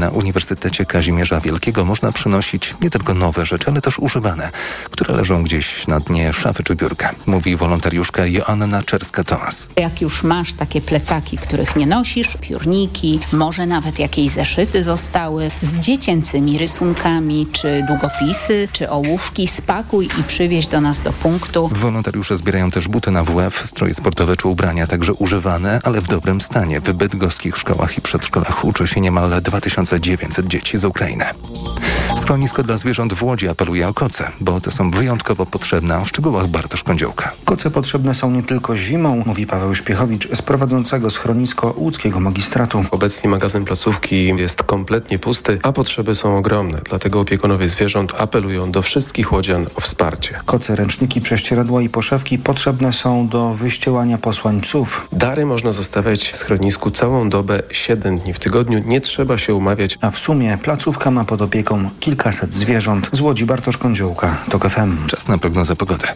Na Uniwersytecie Kazimierza Wielkiego można przynosić nie tylko nowe rzeczy, ale też używane, które leżą gdzieś na dnie szafy czy biurka, mówi wolontariuszka Joanna Czerska-Tomas. Jak już masz takie plecaki, których nie nosisz, piórniki, może nawet jakieś zeszyty zostały z dziecięcymi rysunkami, czy długopisy, czy ołówki, spakuj i przywieź do nas do punktu. Wolontariusze zbierają też buty na WF, stroje sportowe czy ubrania, także używane, ale w dobrym stanie. W bydgoskich szkołach i przedszkolach uczy się niemal 2900 dzieci z Ukrainy. Schronisko dla zwierząt w Łodzi apeluje o koce, bo te są wyjątkowo potrzebne. O szczegółach Bartosz Kądziołka. Koce potrzebne są nie tylko zimą, mówi Paweł Szpiechowicz z prowadzącego schronisko łódzkiego magistratu. Obecnie magazyn placówki jest kompletnie pusty, a potrzeby są ogromne. Dlatego opiekunowie zwierząt apelują do wszystkich łodzian o wsparcie. Koce, ręczniki, prześcieradła i poszewki potrzebne są do wyścielania posłań psów. Dary można zostawiać w schronisku całą dobę, 7 dni w tygodniu. Nie trzeba się umawiać. A w sumie placówka ma pod opieką kilkaset zwierząt. Z Łodzi Bartosz Kądziołka, TOK FM. Czas na prognozę pogody.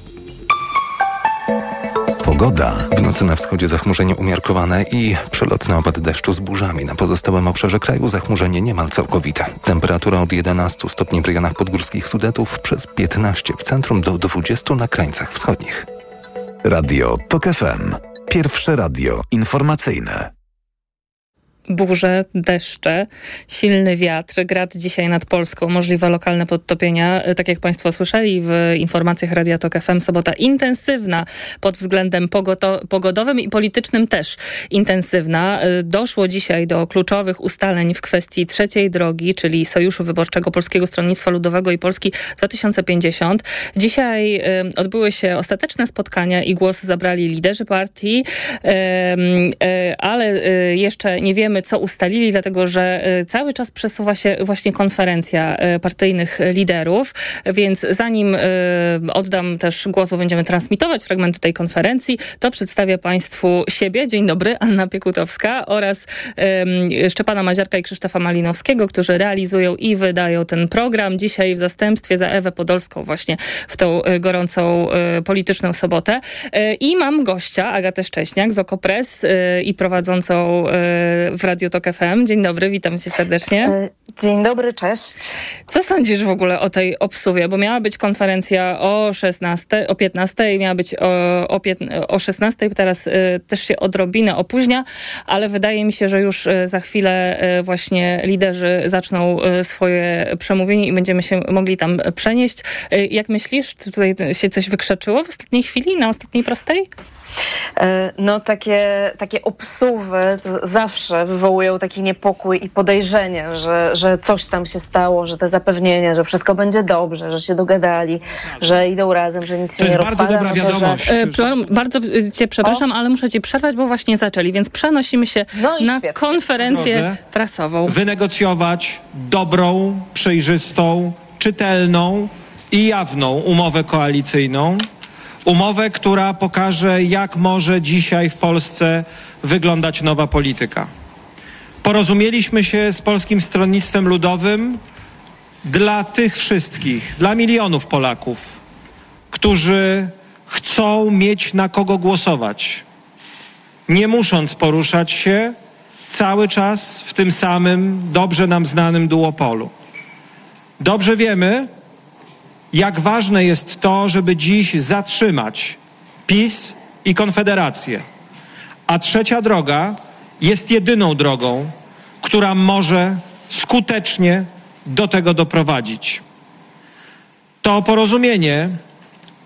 Pogoda. W nocy na wschodzie zachmurzenie umiarkowane i przelotny opad deszczu z burzami. Na pozostałym obszarze kraju zachmurzenie niemal całkowite. Temperatura od 11 stopni w rejonach podgórskich Sudetów przez 15 w centrum do 20 na krańcach wschodnich. Radio TOK FM. Pierwsze radio informacyjne. Burze, deszcze, silny wiatr, grad dzisiaj nad Polską, możliwe lokalne podtopienia. Tak jak Państwo słyszeli w informacjach Radia Tok FM, sobota intensywna pod względem pogodowym i politycznym też intensywna. Doszło dzisiaj do kluczowych ustaleń w kwestii trzeciej drogi, czyli Sojuszu Wyborczego Polskiego Stronnictwa Ludowego i Polski 2050. Dzisiaj odbyły się ostateczne spotkania i głos zabrali liderzy partii, ale jeszcze nie wiemy, wiemy, co ustalili, dlatego że y, cały czas przesuwa się właśnie konferencja y, partyjnych liderów, więc zanim y, oddam też głos, bo będziemy transmitować fragmenty tej konferencji, to przedstawię Państwu siebie. Dzień dobry, Anna Piekutowska oraz Szczepana Maziarka i Krzysztofa Malinowskiego, którzy realizują i wydają ten program. Dzisiaj w zastępstwie za Ewę Podolską właśnie w tą gorącą polityczną sobotę. I mam gościa, Agatę Szcześniak z Okopres i prowadzącą w Radio Tok FM. Dzień dobry, witam cię serdecznie. E, dzień dobry, cześć. Co sądzisz w ogóle o tej obsuwie? Bo miała być konferencja o 16, o 15 i miała być o, o, o 16, teraz y, też się odrobinę opóźnia, ale wydaje mi się, że już y, za chwilę y, właśnie liderzy zaczną swoje przemówienie i będziemy się mogli tam przenieść. Jak myślisz, czy tutaj się coś wykrzeczyło w ostatniej chwili, na ostatniej prostej? E, no takie, takie obsuwy zawsze wywołują taki niepokój i podejrzenie, że, że coś tam się stało, że te zapewnienia, że wszystko będzie dobrze, że się dogadali, że idą razem, że nic to się nie rozpada. To jest bardzo dobra no wiadomość. Że... E, bardzo cię przepraszam, o? ale muszę cię przerwać, bo właśnie zaczęli, więc przenosimy się no na świetnie. konferencję Drodze, prasową. Wynegocjować dobrą, przejrzystą, czytelną i jawną umowę koalicyjną Umowę, która pokaże, jak może dzisiaj w Polsce wyglądać nowa polityka. Porozumieliśmy się z Polskim Stronnictwem Ludowym dla tych wszystkich, dla milionów Polaków, którzy chcą mieć na kogo głosować, nie musząc poruszać się cały czas w tym samym, dobrze nam znanym duopolu. Dobrze wiemy, jak ważne jest to, żeby dziś zatrzymać PiS i Konfederację. A trzecia droga jest jedyną drogą, która może skutecznie do tego doprowadzić. To porozumienie,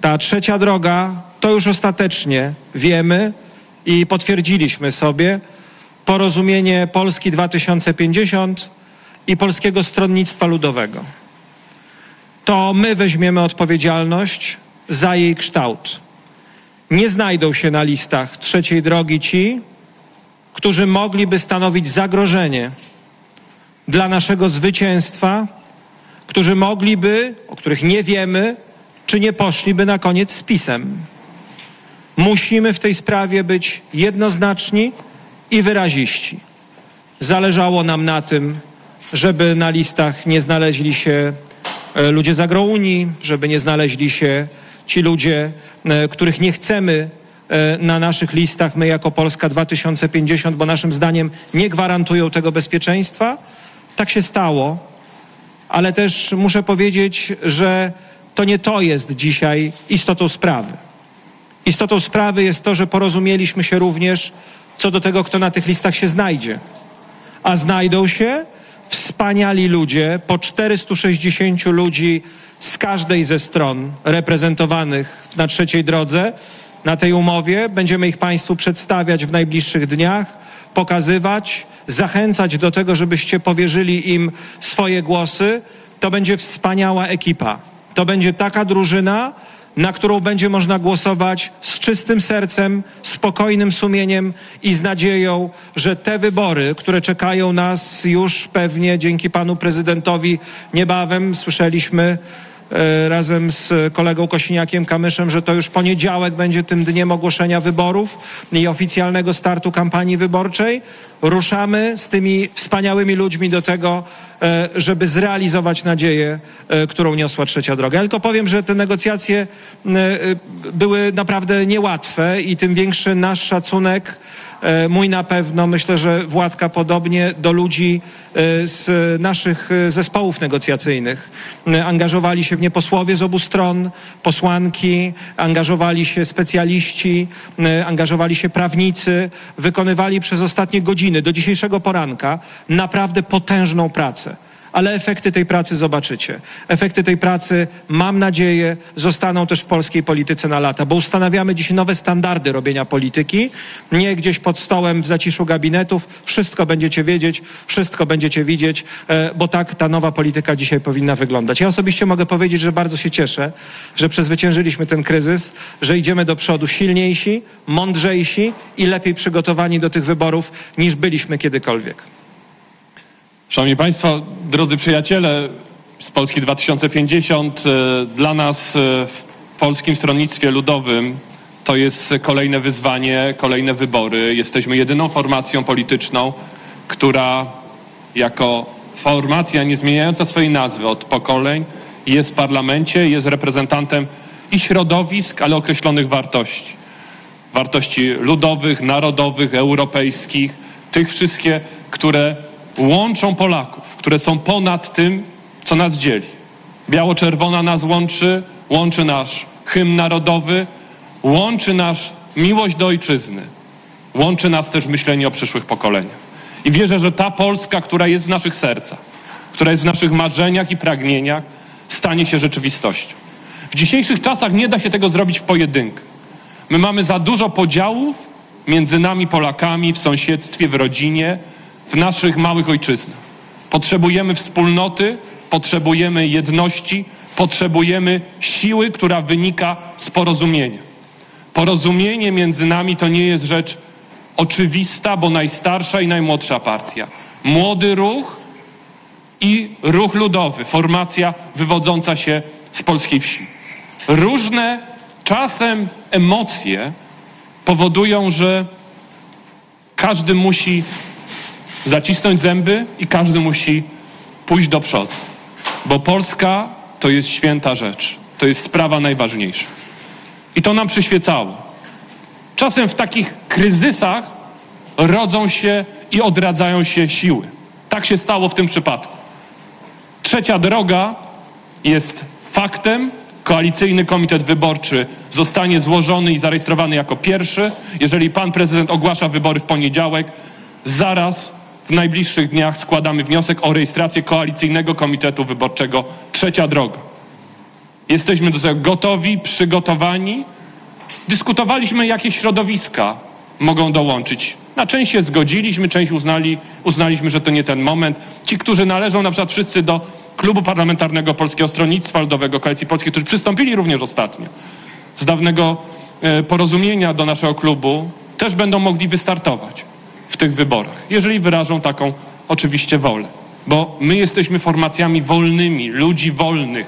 ta trzecia droga, to już ostatecznie wiemy i potwierdziliśmy sobie porozumienie Polski 2050 i Polskiego Stronnictwa Ludowego to my weźmiemy odpowiedzialność za jej kształt. Nie znajdą się na listach trzeciej drogi ci, którzy mogliby stanowić zagrożenie dla naszego zwycięstwa, którzy mogliby, o których nie wiemy, czy nie poszliby na koniec z pisem. Musimy w tej sprawie być jednoznaczni i wyraziści. Zależało nam na tym, żeby na listach nie znaleźli się ludzie z agrounii, żeby nie znaleźli się ci ludzie, e, których nie chcemy e, na naszych listach, my jako Polska 2050, bo naszym zdaniem nie gwarantują tego bezpieczeństwa. Tak się stało, ale też muszę powiedzieć, że to nie to jest dzisiaj istotą sprawy. Istotą sprawy jest to, że porozumieliśmy się również co do tego, kto na tych listach się znajdzie. A znajdą się wspaniali ludzie, po 460 ludzi z każdej ze stron reprezentowanych na trzeciej drodze na tej umowie. Będziemy ich Państwu przedstawiać w najbliższych dniach, pokazywać, zachęcać do tego, żebyście powierzyli im swoje głosy. To będzie wspaniała ekipa. To będzie taka drużyna, na którą będzie można głosować z czystym sercem, spokojnym sumieniem i z nadzieją, że te wybory, które czekają nas już pewnie dzięki panu prezydentowi niebawem, słyszeliśmy razem z kolegą Kosiniakiem Kamyszem, że to już poniedziałek będzie tym dniem ogłoszenia wyborów i oficjalnego startu kampanii wyborczej. Ruszamy z tymi wspaniałymi ludźmi do tego, e, żeby zrealizować nadzieję, e, którą niosła trzecia droga. Ja tylko powiem, że te negocjacje e, e, były naprawdę niełatwe i tym większy nasz szacunek E, Mój na pewno, myślę, że Władka podobnie do ludzi e, z naszych e, zespołów negocjacyjnych. E, Angażowali się w nie posłowie z obu stron, posłanki, angażowali się specjaliści, e, angażowali się prawnicy, wykonywali przez ostatnie godziny do dzisiejszego poranka naprawdę potężną pracę ale efekty tej pracy zobaczycie. Efekty tej pracy, mam nadzieję, zostaną też w polskiej polityce na lata, bo ustanawiamy dzisiaj nowe standardy robienia polityki, nie gdzieś pod stołem w zaciszu gabinetów. Wszystko będziecie wiedzieć, wszystko będziecie widzieć, e, bo tak ta nowa polityka dzisiaj powinna wyglądać. Ja osobiście mogę powiedzieć, że bardzo się cieszę, że przezwyciężyliśmy ten kryzys, że idziemy do przodu silniejsi, mądrzejsi i lepiej przygotowani do tych wyborów niż byliśmy kiedykolwiek. Szanowni Państwo, drodzy przyjaciele z Polski 2050, e, dla nas e, w Polskim Stronnictwie Ludowym to jest kolejne wyzwanie, kolejne wybory. Jesteśmy jedyną formacją polityczną, która jako formacja nie zmieniająca swojej nazwy od pokoleń jest w parlamencie, jest reprezentantem i środowisk, ale określonych wartości. Wartości ludowych, narodowych, europejskich, tych wszystkie, które łączą Polaków, które są ponad tym, co nas dzieli. Biało-czerwona nas łączy, łączy nasz hymn narodowy, łączy nasz miłość do ojczyzny, łączy nas też myślenie o przyszłych pokoleniach. I wierzę, że ta Polska, która jest w naszych sercach, która jest w naszych marzeniach i pragnieniach, stanie się rzeczywistością. W dzisiejszych czasach nie da się tego zrobić w pojedynkę. My mamy za dużo podziałów między nami Polakami w sąsiedztwie, w rodzinie, w naszych małych ojczyznach. Potrzebujemy wspólnoty, potrzebujemy jedności, potrzebujemy siły, która wynika z porozumienia. Porozumienie między nami to nie jest rzecz oczywista, bo najstarsza i najmłodsza partia. Młody ruch i ruch ludowy, formacja wywodząca się z polskiej wsi. Różne czasem emocje powodują, że każdy musi zacisnąć zęby i każdy musi pójść do przodu. Bo Polska to jest święta rzecz. To jest sprawa najważniejsza. I to nam przyświecało. Czasem w takich kryzysach rodzą się i odradzają się siły. Tak się stało w tym przypadku. Trzecia droga jest faktem. Koalicyjny Komitet Wyborczy zostanie złożony i zarejestrowany jako pierwszy. Jeżeli pan prezydent ogłasza wybory w poniedziałek, zaraz w najbliższych dniach składamy wniosek o rejestrację Koalicyjnego Komitetu Wyborczego Trzecia Droga. Jesteśmy do tego gotowi, przygotowani. Dyskutowaliśmy, jakie środowiska mogą dołączyć. Na część się zgodziliśmy, część uznali, uznaliśmy, że to nie ten moment. Ci, którzy należą na przykład wszyscy do Klubu Parlamentarnego Polskiego Stronnictwa Ludowego Koalicji Polskiej, którzy przystąpili również ostatnio z dawnego e, porozumienia do naszego klubu, też będą mogli wystartować w tych wyborach, jeżeli wyrażą taką oczywiście wolę. Bo my jesteśmy formacjami wolnymi, ludzi wolnych,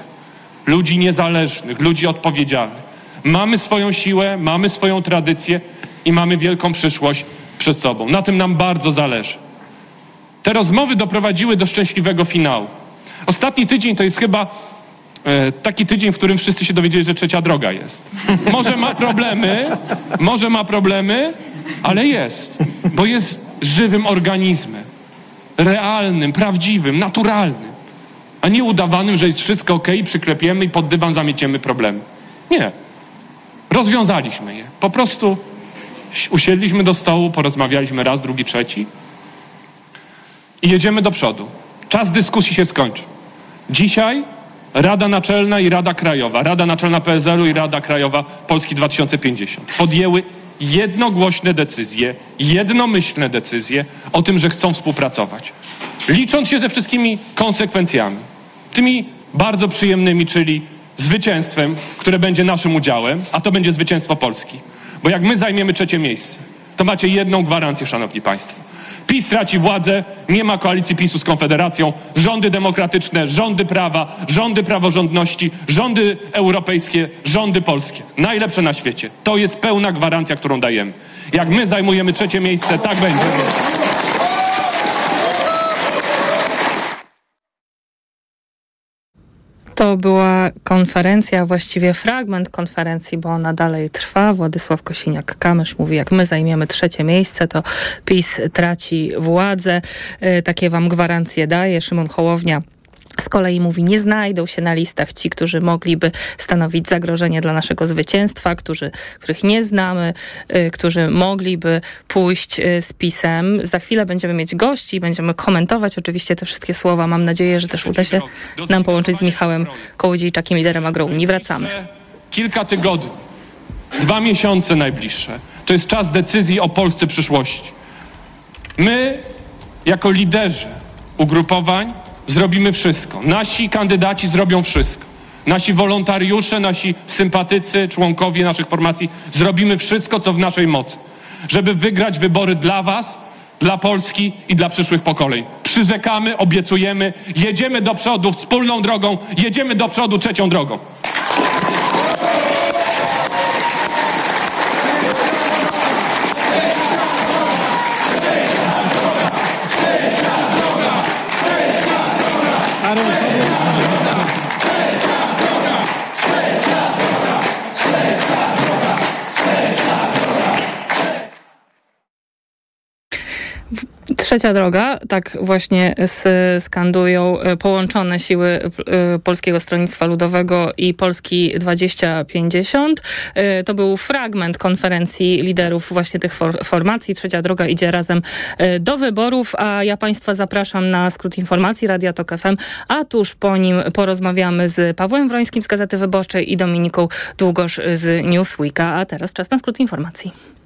ludzi niezależnych, ludzi odpowiedzialnych. Mamy swoją siłę, mamy swoją tradycję i mamy wielką przyszłość przed sobą. Na tym nam bardzo zależy. Te rozmowy doprowadziły do szczęśliwego finału. Ostatni tydzień to jest chyba e, taki tydzień, w którym wszyscy się dowiedzieli, że trzecia droga jest. Może ma problemy, może ma problemy, ale jest, bo jest żywym organizmem. realnym, prawdziwym, naturalnym, a nie udawanym, że jest wszystko ok, przyklepiemy i pod dywan zamieciemy problemy. Nie. Rozwiązaliśmy je. Po prostu usiedliśmy do stołu, porozmawialiśmy raz, drugi, trzeci i jedziemy do przodu. Czas dyskusji się skończy. Dzisiaj Rada Naczelna i Rada Krajowa, Rada Naczelna PSL-u i Rada Krajowa Polski 2050 podjęły jednogłośne decyzje, jednomyślne decyzje o tym, że chcą współpracować. Licząc się ze wszystkimi konsekwencjami, tymi bardzo przyjemnymi, czyli zwycięstwem, które będzie naszym udziałem, a to będzie zwycięstwo Polski. Bo jak my zajmiemy trzecie miejsce, to macie jedną gwarancję, Szanowni Państwo. PiS traci władzę, nie ma koalicji PiSu z Konfederacją, rządy demokratyczne, rządy prawa, rządy praworządności, rządy europejskie, rządy polskie. Najlepsze na świecie. To jest pełna gwarancja, którą dajemy. Jak my zajmujemy trzecie miejsce, tak będzie. To była konferencja, właściwie fragment konferencji, bo ona dalej trwa. Władysław Kosiniak-Kamysz mówi, jak my zajmiemy trzecie miejsce, to PiS traci władzę. E, takie wam gwarancje daje. Szymon Hołownia z kolei mówi, nie znajdą się na listach ci, którzy mogliby stanowić zagrożenie dla naszego zwycięstwa, którzy, których nie znamy, y, którzy mogliby pójść y, z pisem. Za chwilę będziemy mieć gości i będziemy komentować oczywiście te wszystkie słowa. Mam nadzieję, że też uda się nam połączyć z Michałem Kołodziejczakiem, liderem Agrounii. Wracamy. Kilka tygodni, dwa miesiące najbliższe, to jest czas decyzji o Polsce przyszłości. My, jako liderzy ugrupowań, zrobimy wszystko. Nasi kandydaci zrobią wszystko. Nasi wolontariusze, nasi sympatycy, członkowie naszych formacji zrobimy wszystko, co w naszej mocy, żeby wygrać wybory dla Was, dla Polski i dla przyszłych pokoleń. Przyrzekamy, obiecujemy, jedziemy do przodu wspólną drogą, jedziemy do przodu trzecią drogą. Trzecia droga, tak właśnie skandują e, połączone siły e, Polskiego Stronnictwa Ludowego i Polski 2050. E, to był fragment konferencji liderów właśnie tych formacji. Trzecia droga idzie razem do wyborów, a ja Państwa zapraszam na skrót informacji Radia Tok FM, a tuż po nim porozmawiamy z Pawłem Wrońskim z Gazety Wyborczej i Dominiką Długosz z Newsweeka. A teraz czas na skrót informacji.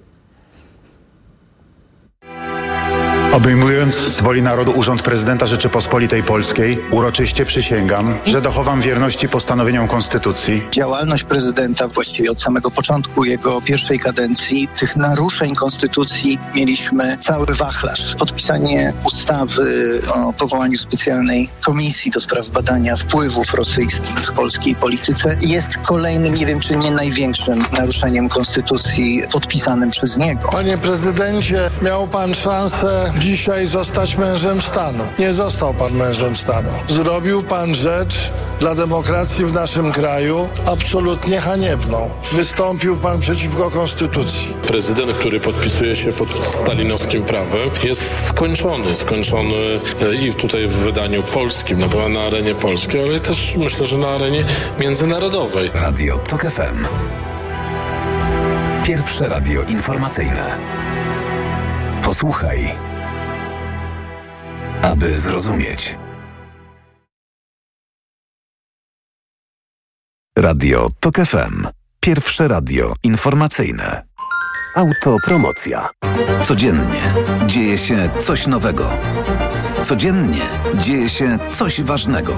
Obejmując z woli narodu urząd prezydenta Rzeczypospolitej Polskiej, uroczyście przysięgam, że dochowam wierności postanowieniom Konstytucji. Działalność prezydenta właściwie od samego początku jego pierwszej kadencji, tych naruszeń Konstytucji mieliśmy cały wachlarz. Podpisanie ustawy o powołaniu specjalnej komisji do spraw badania wpływów rosyjskich w polskiej polityce jest kolejnym, nie wiem czy nie największym naruszeniem Konstytucji podpisanym przez niego. Panie prezydencie, miał pan szansę dzisiaj zostać mężem stanu. Nie został pan mężem stanu. Zrobił pan rzecz dla demokracji w naszym kraju absolutnie haniebną. Wystąpił pan przeciwko konstytucji. Prezydent, który podpisuje się pod stalinowskim prawem, jest skończony. Skończony e, i tutaj w wydaniu polskim, no bo na arenie polskiej, ale też myślę, że na arenie międzynarodowej. Radio TOK FM. Pierwsze radio informacyjne. Posłuchaj aby zrozumieć. Radio TOK FM. Pierwsze radio informacyjne. Autopromocja. Codziennie dzieje się coś nowego. Codziennie dzieje się coś ważnego.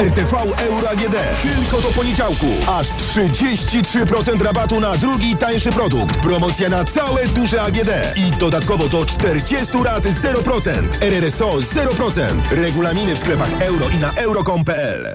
RTV Euro AGD. Tylko do poniedziałku. Aż 33% rabatu na drugi tańszy produkt. Promocja na całe duże AGD. I dodatkowo do 40 rat 0%. RRSO 0%. Regulaminy w sklepach euro i na euro.com.pl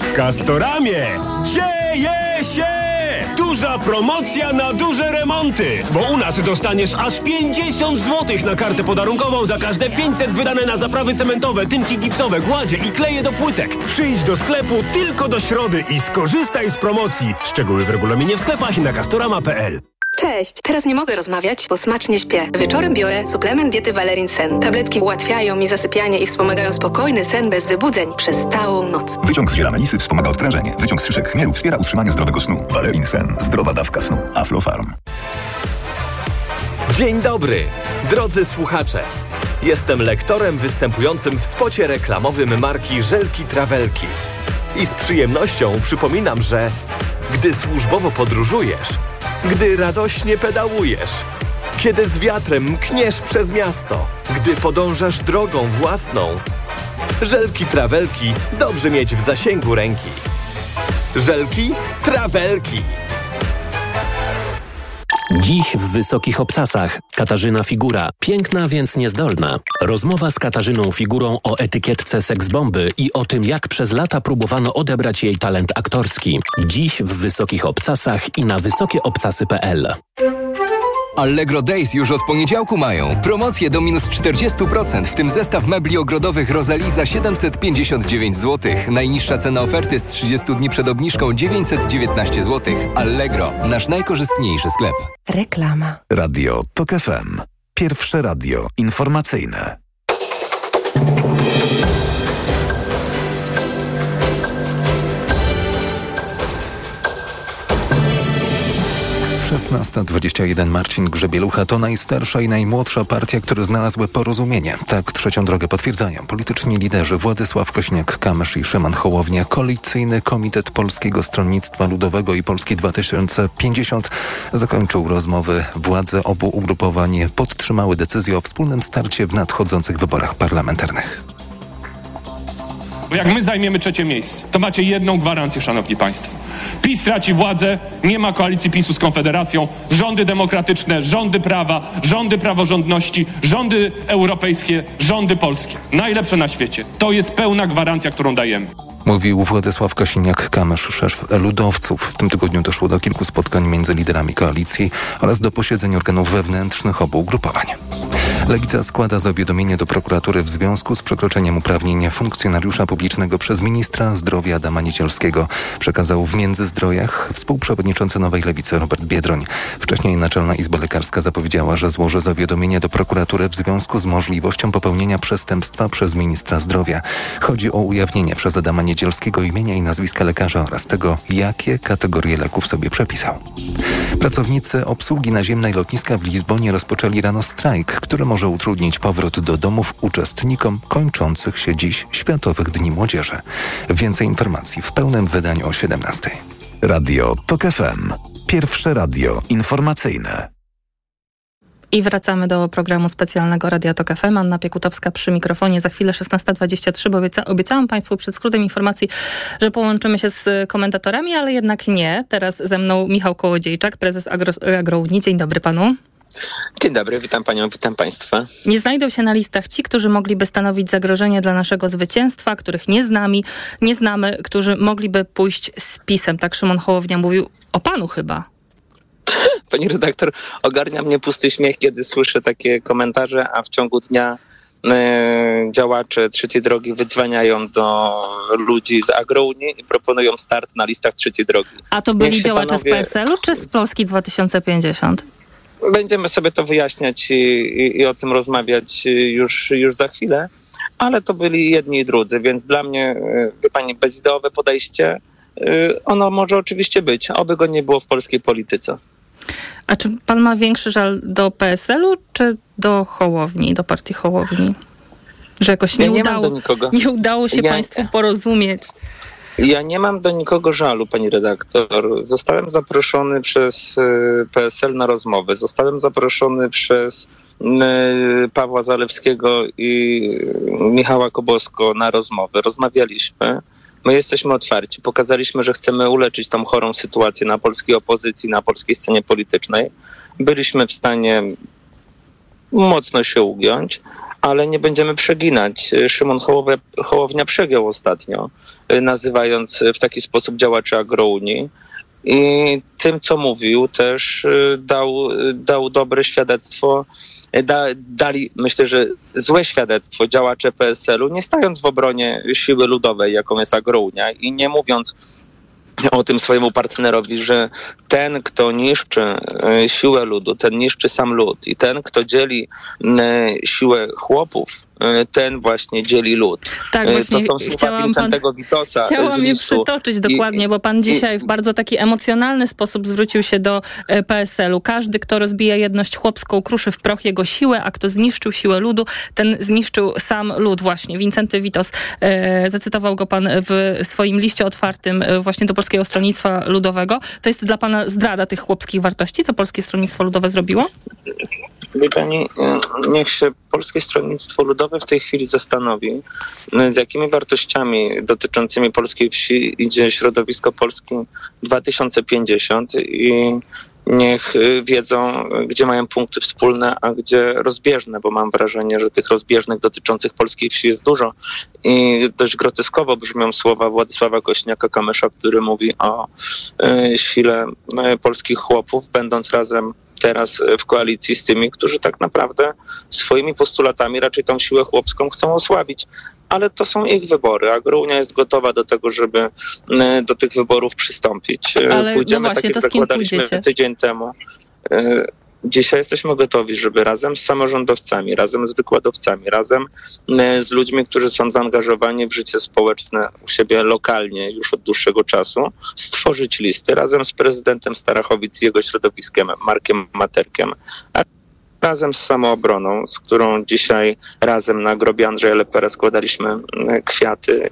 W dzieje się! Duża promocja na duże remonty! Bo u nas dostaniesz aż 50 zł na kartę podarunkową za każde 500 wydane na zaprawy cementowe, tynki gipsowe, gładzie i kleje do płytek. Przyjdź do sklepu tylko do środy i skorzystaj z promocji. Szczegóły w regulaminie w sklepach i na castorama.pl. Cześć! Teraz nie mogę rozmawiać, bo smacznie śpię. Wieczorem biorę suplement diety Valerin Sen. Tabletki ułatwiają mi zasypianie i wspomagają spokojny sen bez wybudzeń przez całą noc. Wyciąg z ziela melisy wspomaga odprężenie. Wyciąg z szyszek chmielu wspiera utrzymanie zdrowego snu. Valerin Sen. Zdrowa dawka snu. Aflofarm. Dzień dobry, drodzy słuchacze. Jestem lektorem występującym w spocie reklamowym marki Żelki Trawelki. I z przyjemnością przypominam, że gdy służbowo podróżujesz, gdy radośnie pedałujesz, kiedy z wiatrem mkniesz przez miasto, gdy podążasz drogą własną, Żelki Trawelki dobrze mieć w zasięgu ręki. Żelki Trawelki. Dziś w Wysokich Obcasach Katarzyna Figura, piękna więc niezdolna. Rozmowa z Katarzyną Figurą o etykietce seksbomby i o tym, jak przez lata próbowano odebrać jej talent aktorski. Dziś w Wysokich Obcasach i na wysokieobcasy.pl. Allegro Days już od poniedziałku mają. Promocje do minus 40%, w tym zestaw mebli ogrodowych Rosalie za 759 zł. Najniższa cena oferty z 30 dni przed obniżką 919 zł. Allegro, nasz najkorzystniejszy sklep. Reklama. Radio TOK FM. Pierwsze radio informacyjne. 16.21 Marcin Grzebielucha to najstarsza i najmłodsza partia, które znalazły porozumienie. Tak trzecią drogę potwierdzają polityczni liderzy Władysław Kośniak-Kamysz i Szymon Hołownia. Koalicyjny Komitet Polskiego Stronnictwa Ludowego i Polski 2050 zakończył rozmowy. Władze obu ugrupowań podtrzymały decyzję o wspólnym starcie w nadchodzących wyborach parlamentarnych. Bo jak my zajmiemy trzecie miejsce, to macie jedną gwarancję, szanowni państwo. PiS traci władzę, nie ma koalicji PiSu z Konfederacją, rządy demokratyczne, rządy prawa, rządy praworządności, rządy europejskie, rządy polskie. Najlepsze na świecie. To jest pełna gwarancja, którą dajemy. Mówił Władysław Kosiniak-Kamysz, szef ludowców. W tym tygodniu doszło do kilku spotkań między liderami koalicji oraz do posiedzeń organów wewnętrznych obu ugrupowań. Lewica składa zawiadomienie do prokuratury w związku z przekroczeniem uprawnień funkcjonariusza publicznego przez ministra zdrowia Adama Niedzielskiego. Przekazał w Międzyzdrojach współprzewodniczący Nowej Lewicy Robert Biedroń. Wcześniej Naczelna Izba Lekarska zapowiedziała, że złoży zawiadomienie do prokuratury w związku z możliwością popełnienia przestępstwa przez ministra zdrowia. Chodzi o ujawnienie przez Adama Niedzielskiego imienia i nazwiska lekarza oraz tego, jakie kategorie leków sobie przepisał. Pracownicy obsługi naziemnej lotniska w Lizbonie rozpoczęli rano strajk, który może utrudnić powrót do domów uczestnikom kończących się dziś Światowych Dni Młodzieży. Więcej informacji w pełnym wydaniu o 17. Radio TOK FM. Pierwsze radio informacyjne. I wracamy do programu specjalnego Radia Tok FM. Anna Piekutowska przy mikrofonie. Za chwilę 16.23, bo obieca obiecałam Państwu przed skrótem informacji, że połączymy się z komentatorami, ale jednak nie. Teraz ze mną Michał Kołodziejczak, prezes Agro, Agrouni. Dzień dobry Panu. Dzień dobry, witam Panią, witam Państwa. Nie znajdą się na listach ci, którzy mogliby stanowić zagrożenie dla naszego zwycięstwa, których nie znamy, nie znamy, którzy mogliby pójść z pisem. Tak Szymon Hołownia mówił o Panu chyba. Pani redaktor, ogarnia mnie pusty śmiech, kiedy słyszę takie komentarze, a w ciągu dnia e, działacze trzeciej drogi wydzwaniają do ludzi z Agrounii i proponują start na listach trzeciej drogi. A to byli działacze panowie- z PSL-u czy z Polski 2050? Będziemy sobie to wyjaśniać i, i, i o tym rozmawiać już, już za chwilę, ale to byli jedni i drudzy, więc dla mnie, e, wie pani, bezideowe podejście, e, ono może oczywiście być, oby go nie było w polskiej polityce. A czy pan ma większy żal do PSL-u czy do Hołowni, do partii Hołowni? Że jakoś nie, Ja nie udało, nie udało się Ja- państwu porozumieć. Ja nie mam do nikogo żalu, pani redaktor. Zostałem zaproszony przez y, PSL na rozmowę. Zostałem zaproszony przez y, Pawła Zalewskiego i Michała Kobosko na rozmowę. Rozmawialiśmy. My jesteśmy otwarci. Pokazaliśmy, że chcemy uleczyć tą chorą sytuację na polskiej opozycji, na polskiej scenie politycznej. Byliśmy w stanie mocno się ugiąć, ale nie będziemy przeginać. Szymon Hołowe, Hołownia przegiął ostatnio, y, nazywając w taki sposób działaczy agrounii. I tym, co mówił, też y, dał, y, dał dobre świadectwo, da, dali, myślę, że złe świadectwo działacze PSL-u, nie stając w obronie siły ludowej, jaką jest agrounia i nie mówiąc o tym swojemu partnerowi, że ten, kto niszczy e, siłę ludu, ten niszczy sam lud i ten, kto dzieli e, siłę chłopów, ten właśnie dzieli lud. Tak, właśnie to są słowa Wincentego Witosa Chciałam je przytoczyć I- dokładnie, bo pan dzisiaj w bardzo taki emocjonalny sposób zwrócił się do e, PSL-u. Każdy, kto rozbija jedność chłopską, kruszy w proch jego siłę, a kto zniszczył siłę ludu, ten zniszczył sam lud właśnie. Wincenty Witos, e, zacytował go pan w swoim liście otwartym właśnie do Polskiego Stronnictwa Ludowego. To jest dla pana zdrada tych chłopskich wartości, co Polskie Stronnictwo Ludowe zrobiło? Wie pani, y, niech się Polskie Stronnictwo Ludowe w tej chwili zastanowi, y, z jakimi wartościami dotyczącymi polskiej wsi idzie środowisko Polski 2050 i niech y, wiedzą, gdzie mają punkty wspólne, a gdzie rozbieżne, bo mam wrażenie, że tych rozbieżnych dotyczących polskiej wsi jest dużo. I dość groteskowo brzmią słowa Władysława Kośniaka-Kamysza, który mówi o sile polskich chłopów, będąc razem teraz w koalicji z tymi, którzy tak naprawdę swoimi postulatami raczej tą siłę chłopską chcą osłabić. Ale to są ich wybory. Agrounia jest gotowa do tego, żeby do tych wyborów przystąpić. Y, Ale no Pójdziemy właśnie, tak, to z kim zakładaliśmy pójdziecie? tydzień temu. Dzisiaj jesteśmy gotowi, żeby razem z samorządowcami, razem z wykładowcami, razem y, z ludźmi, którzy są zaangażowani w życie społeczne u siebie lokalnie już od dłuższego czasu, stworzyć listy razem z prezydentem Starachowic i jego środowiskiem, Markiem Materkiem, razem z samoobroną, z którą dzisiaj razem na grobie Andrzeja Lepera składaliśmy y, kwiaty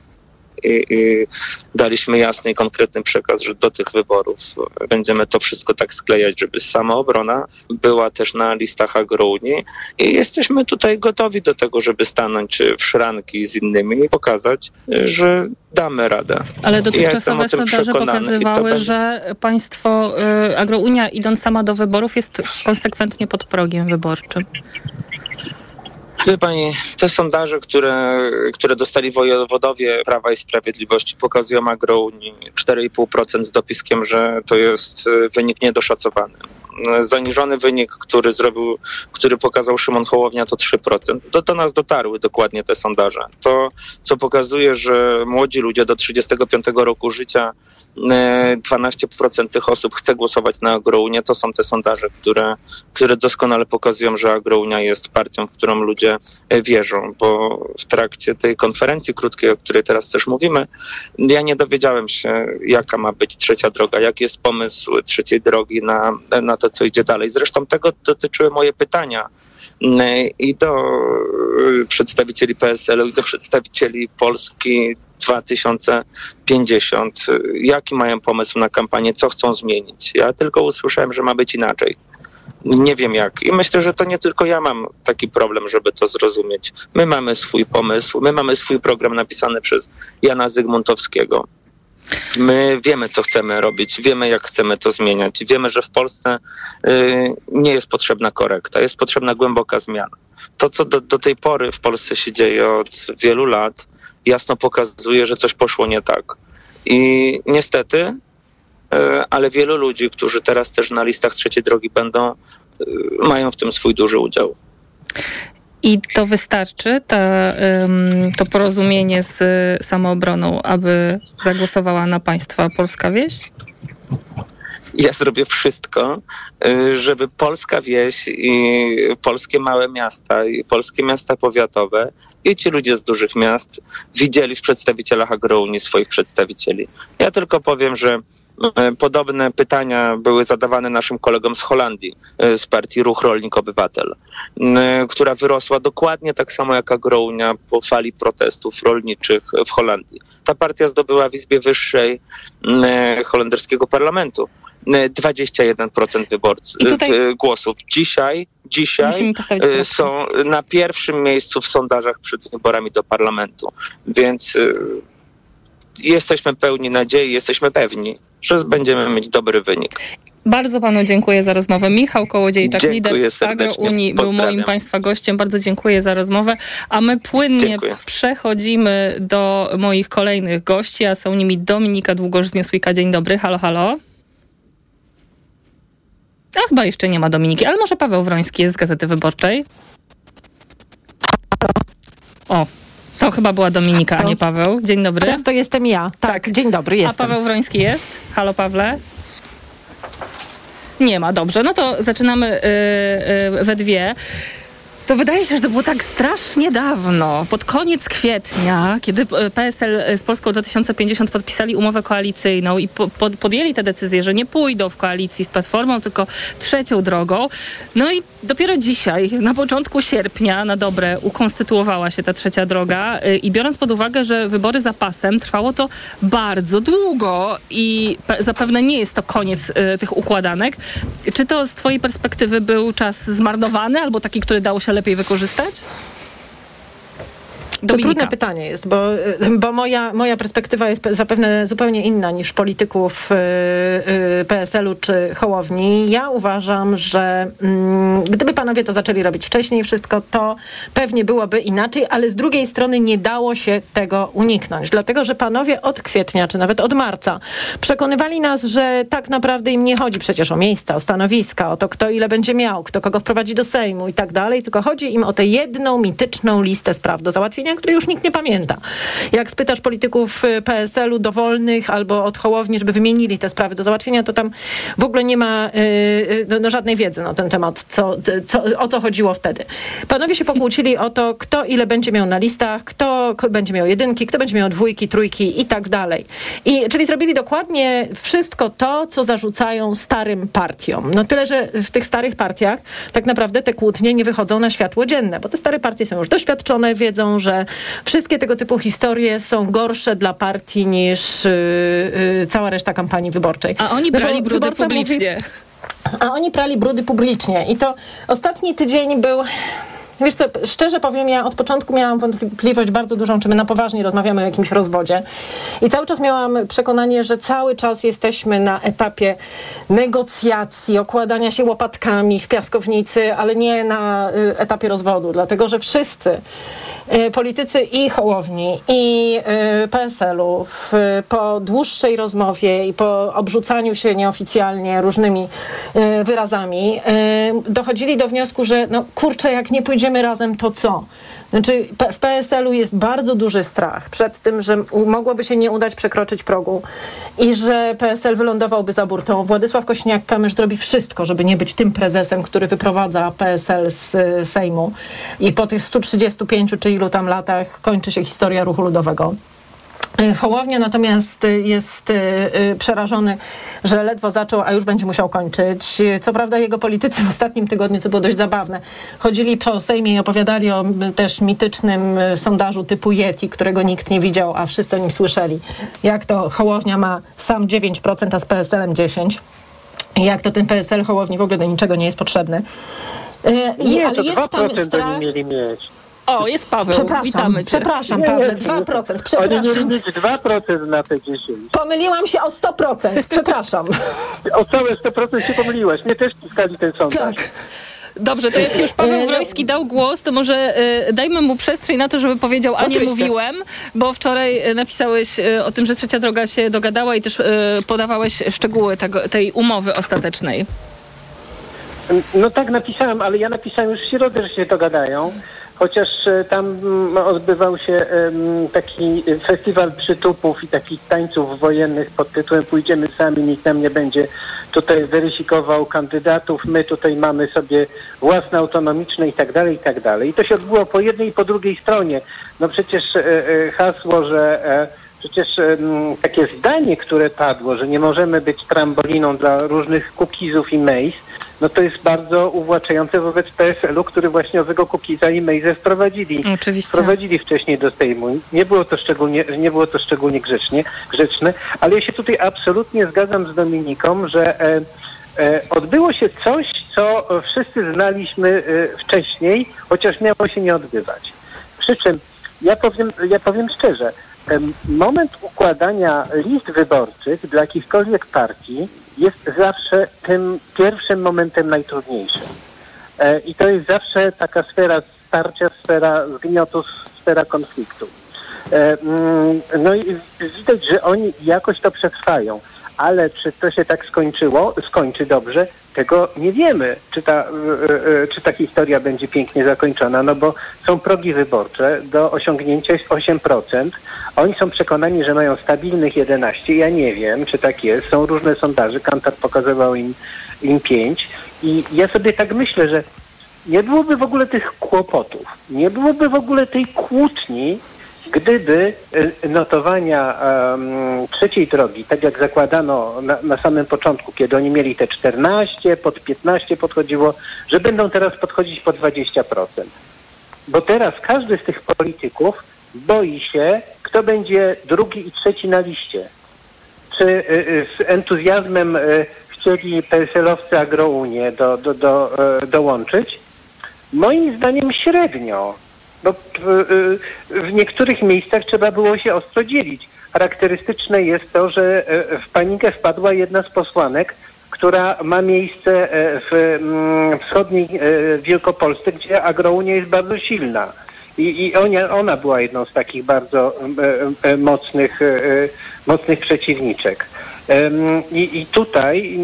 i, daliśmy jasny i konkretny przekaz, że do tych wyborów będziemy to wszystko tak sklejać, żeby samoobrona była też na listach agrounii i jesteśmy tutaj gotowi do tego, żeby stanąć w szranki z innymi i pokazać, że damy radę. Ale dotychczasowe sondaże pokazywały, będzie- że państwo, y, Agrounia idąc sama do wyborów jest konsekwentnie pod progiem wyborczym. Wie pani, te sondaże, które, które dostali wojewodowie Prawa i Sprawiedliwości pokazują agrounii 4,5% z dopiskiem, że to jest y, wynik niedoszacowany. Zaniżony wynik, który zrobił, który pokazał Szymon Hołownia to 3%. Do, do nas dotarły dokładnie te sondaże. To, co pokazuje, że młodzi ludzie do 35 roku życia, y, 12% tych osób chce głosować na Agrounię, to są te sondaże, które, które doskonale pokazują, że Agrounia jest partią, w którą ludzie wierzą, bo w trakcie tej konferencji krótkiej, o której teraz też mówimy, ja nie dowiedziałem się, jaka ma być trzecia droga, jaki jest pomysł trzeciej drogi na, na to, co idzie dalej. Zresztą tego dotyczyły moje pytania mm, i do y, przedstawicieli PSL-u, i do przedstawicieli Polski 2050. Jaki mają pomysł na kampanię, co chcą zmienić? Ja tylko usłyszałem, że ma być inaczej. Nie wiem jak. I myślę, że to nie tylko ja mam taki problem, żeby to zrozumieć. My mamy swój pomysł, my mamy swój program napisany przez Jana Zygmuntowskiego. My wiemy, co chcemy robić, wiemy, jak chcemy to zmieniać. Wiemy, że w Polsce y, nie jest potrzebna korekta, jest potrzebna głęboka zmiana. To, co do, do tej pory w Polsce się dzieje od wielu lat, jasno pokazuje, że coś poszło nie tak. I niestety, y, ale wielu ludzi, którzy teraz też na listach trzeciej drogi będą, y, mają w tym swój duży udział. I to wystarczy, ta, to porozumienie z samoobroną, aby zagłosowała na państwa polska wieś? ja zrobię wszystko, y, żeby polska wieś i polskie małe miasta i polskie miasta powiatowe i ci ludzie z dużych miast widzieli w przedstawicielach agrounii swoich przedstawicieli. Ja tylko powiem, że Podobne pytania były zadawane naszym kolegom z Holandii, e, z partii Ruch Rolnik Obywatel, m, która wyrosła dokładnie tak samo jak Agrounia po fali protestów rolniczych w Holandii. Ta partia zdobyła w Izbie Wyższej e, holenderskiego parlamentu m, 21% wyborców, tutaj- e, głosów. Dzisiaj, dzisiaj e, są na pierwszym miejscu w sondażach przed wyborami do parlamentu. Więc e, jesteśmy pełni nadziei, jesteśmy pewni, że będziemy mieć dobry wynik. Bardzo panu dziękuję za rozmowę. Michał Kołodziejczak, Dziękuję lider. Agrounii, był moim państwa gościem. Bardzo dziękuję za rozmowę. A my płynnie Dziękuję. przechodzimy do moich kolejnych gości, a są nimi Dominika Długosz z Newsweeka. Dzień dobry, halo, halo. A chyba jeszcze nie ma Dominiki, ale może Paweł Wroński jest z Gazety Wyborczej. O, to chyba była Dominika, a nie Paweł. Dzień dobry. Teraz to jestem ja. Tak, dzień dobry, A jestem. Paweł Wroński jest? Halo Pawle? Nie ma, dobrze. No to zaczynamy y, y, we dwie. To wydaje się, że to było tak strasznie dawno, pod koniec kwietnia, kiedy e, PSL z Polską 2050 podpisali umowę koalicyjną i po, po, podjęli tę decyzję, że nie pójdą w koalicji z Platformą, tylko trzecią drogą. No i dopiero dzisiaj, na początku sierpnia, na dobre, ukonstytuowała się ta trzecia droga y, i biorąc pod uwagę, że wybory za pasem, trwało to bardzo długo i pe- zapewne nie jest to koniec y, tych układanek. Czy to z twojej perspektywy był czas zmarnowany albo taki, który dało się lepiej wykorzystać? To Dominika. trudne pytanie jest, bo, y, bo moja, moja perspektywa jest pe- zapewne zupełnie inna niż polityków y, y, PSL-u czy Hołowni. Ja uważam, że mm, gdyby panowie to zaczęli robić wcześniej wszystko, to pewnie byłoby inaczej, ale z drugiej strony nie dało się tego uniknąć, dlatego że panowie od kwietnia, czy nawet od marca przekonywali nas, że tak naprawdę im nie chodzi przecież o miejsca, o stanowiska, o to, kto ile będzie miał, kto kogo wprowadzi do Sejmu i tak dalej, tylko chodzi im o tę jedną mityczną listę spraw do załatwienia, której już nikt nie pamięta. Jak spytasz polityków y, PSL-u dowolnych albo od Hołowni, żeby wymienili te sprawy do załatwienia, to tam w ogóle nie ma y, y, no, no, żadnej wiedzy na ten temat, co, co, o co chodziło wtedy. Panowie się pokłócili o to, kto ile będzie miał na listach, kto będzie miał jedynki, kto będzie miał dwójki, trójki i tak dalej. I, czyli zrobili dokładnie wszystko to, co zarzucają starym partiom. No tyle, że w tych starych partiach tak naprawdę te kłótnie nie wychodzą na światło dzienne, bo te stare partie są już doświadczone, wiedzą, że wszystkie tego typu historie są gorsze dla partii niż yy, yy, cała reszta kampanii wyborczej. A oni No brali brudy wyborca mówi- publicznie. a oni prali brudy publicznie. I to ostatni tydzień był. Wiesz co, szczerze powiem, ja od początku miałam wątpliwość bardzo dużą, czy my na poważnie rozmawiamy o jakimś rozwodzie. I cały czas miałam przekonanie, że cały czas jesteśmy na etapie negocjacji, okładania się łopatkami w piaskownicy, ale nie na y, etapie rozwodu, dlatego że wszyscy y, politycy i Hołowni, i y, PSL-u po dłuższej rozmowie i po obrzucaniu się nieoficjalnie różnymi wyrazami dochodzili do wniosku, że no kurczę, jak nie pójdziemy razem, to co? Znaczy, w PSL-u jest bardzo duży strach przed tym, że mogłoby się nie udać przekroczyć progu i że PSL wylądowałby za burtą. Władysław Kośniak-Kamysz zrobi wszystko, żeby nie być tym prezesem, który wyprowadza PSL z y, Sejmu. I po tych 135 czy ilu tam latach kończy się historia ruchu ludowego. Y, Hołownia natomiast jest y, y, przerażony, że ledwo zaczął, a już będzie musiał kończyć. Co prawda jego politycy w ostatnim tygodniu, co było dość zabawne, chodzili po Sejmie i opowiadali o też mitycznym sondażu typu Yeti, którego nikt nie widział, a wszyscy o nim słyszeli. Jak to Hołownia ma sam 9%, a z PSL-em 10%. I Jak to ten PSL Hołowni w ogóle do niczego nie jest potrzebny. I- Nie, ale jest tam 2% strach... mieli mieć. O, jest Paweł. Przepraszam, Witamy cię. przepraszam nie, 2%, Oni przepraszam. mieć 2% na te 10. Pomyliłam się o 100%, przepraszam. O całe 100% się pomyliłaś. Mnie też piskali ten sondaż. Tak. Dobrze, to jak już Paweł no- Wroński dał głos, to może y, dajmy mu przestrzeń na to, żeby powiedział, a nie Oczywiście. mówiłem, bo wczoraj y, napisałeś y, o tym, że Trzecia Droga się dogadała i też y, podawałeś szczegóły tego, tej umowy ostatecznej. No tak napisałem, ale ja napisałem już w środę, że się dogadają. Chociaż e, tam mm, odbywał się taki festiwal przytupów i takich tańców wojennych pod tytułem Pójdziemy sami, nikt nam nie będzie tutaj weryfikował kandydatów, my tutaj mamy sobie własne autonomiczne i tak dalej, i tak dalej. I to się odbyło po jednej i po drugiej stronie. No przecież e, e, hasło, że, Przecież takie zdanie, które padło, że nie możemy być tramboliną dla różnych kukizów i mejs, no to jest bardzo uwłaczające wobec PSL-u, który właśnie owego kukiza i mejzę wprowadzili. Oczywiście. Wprowadzili wcześniej do Sejmu. Nie było to szczególnie, nie było to szczególnie grzecznie, grzeczne, ale ja się tutaj absolutnie zgadzam z Dominiką, że e, e, odbyło się coś, co wszyscy znaliśmy e, wcześniej, chociaż miało się nie odbywać. Przy czym ja powiem, ja powiem szczerze, moment układania list wyborczych dla jakichkolwiek partii jest zawsze tym pierwszym momentem najtrudniejszym. E, I to jest zawsze taka sfera starcia, sfera zgniotu, sfera konfliktu. E, mm, No i widać, że oni jakoś to przetrwają, ale czy to się tak skończyło, skończy dobrze, tego nie wiemy, czy ta, e, e, czy ta historia będzie pięknie zakończona, no bo są progi wyborcze, do osiągnięcia jest 8%. Oni są przekonani, że mają stabilnych 11. Ja nie wiem, czy tak jest. Są różne sondaże, Kantar pokazywał im, im 5. I ja sobie tak myślę, że nie byłoby w ogóle tych kłopotów, nie byłoby w ogóle tej kłótni, gdyby e, notowania em, trzeciej drogi, tak jak zakładano na, na samym początku, kiedy oni mieli te 14, pod 15 podchodziło, że będą teraz podchodzić po 20%. Bo teraz każdy z tych polityków boi się, kto będzie drugi i trzeci na liście. Czy y, y, z entuzjazmem y, chcieli PSL-owcy Agrounię do, do, do, y, dołączyć? Moim zdaniem średnio, bo y, y, w niektórych miejscach trzeba było się ostro dzielić. Charakterystyczne jest to, że y, w panikę wpadła jedna z posłanek, która ma miejsce e, w mm, wschodniej e, Wielkopolsce, gdzie agrounia jest bardzo silna. I, i ona, ona była jedną z takich bardzo e, e, mocnych, e, e, mocnych przeciwniczek. I, I tutaj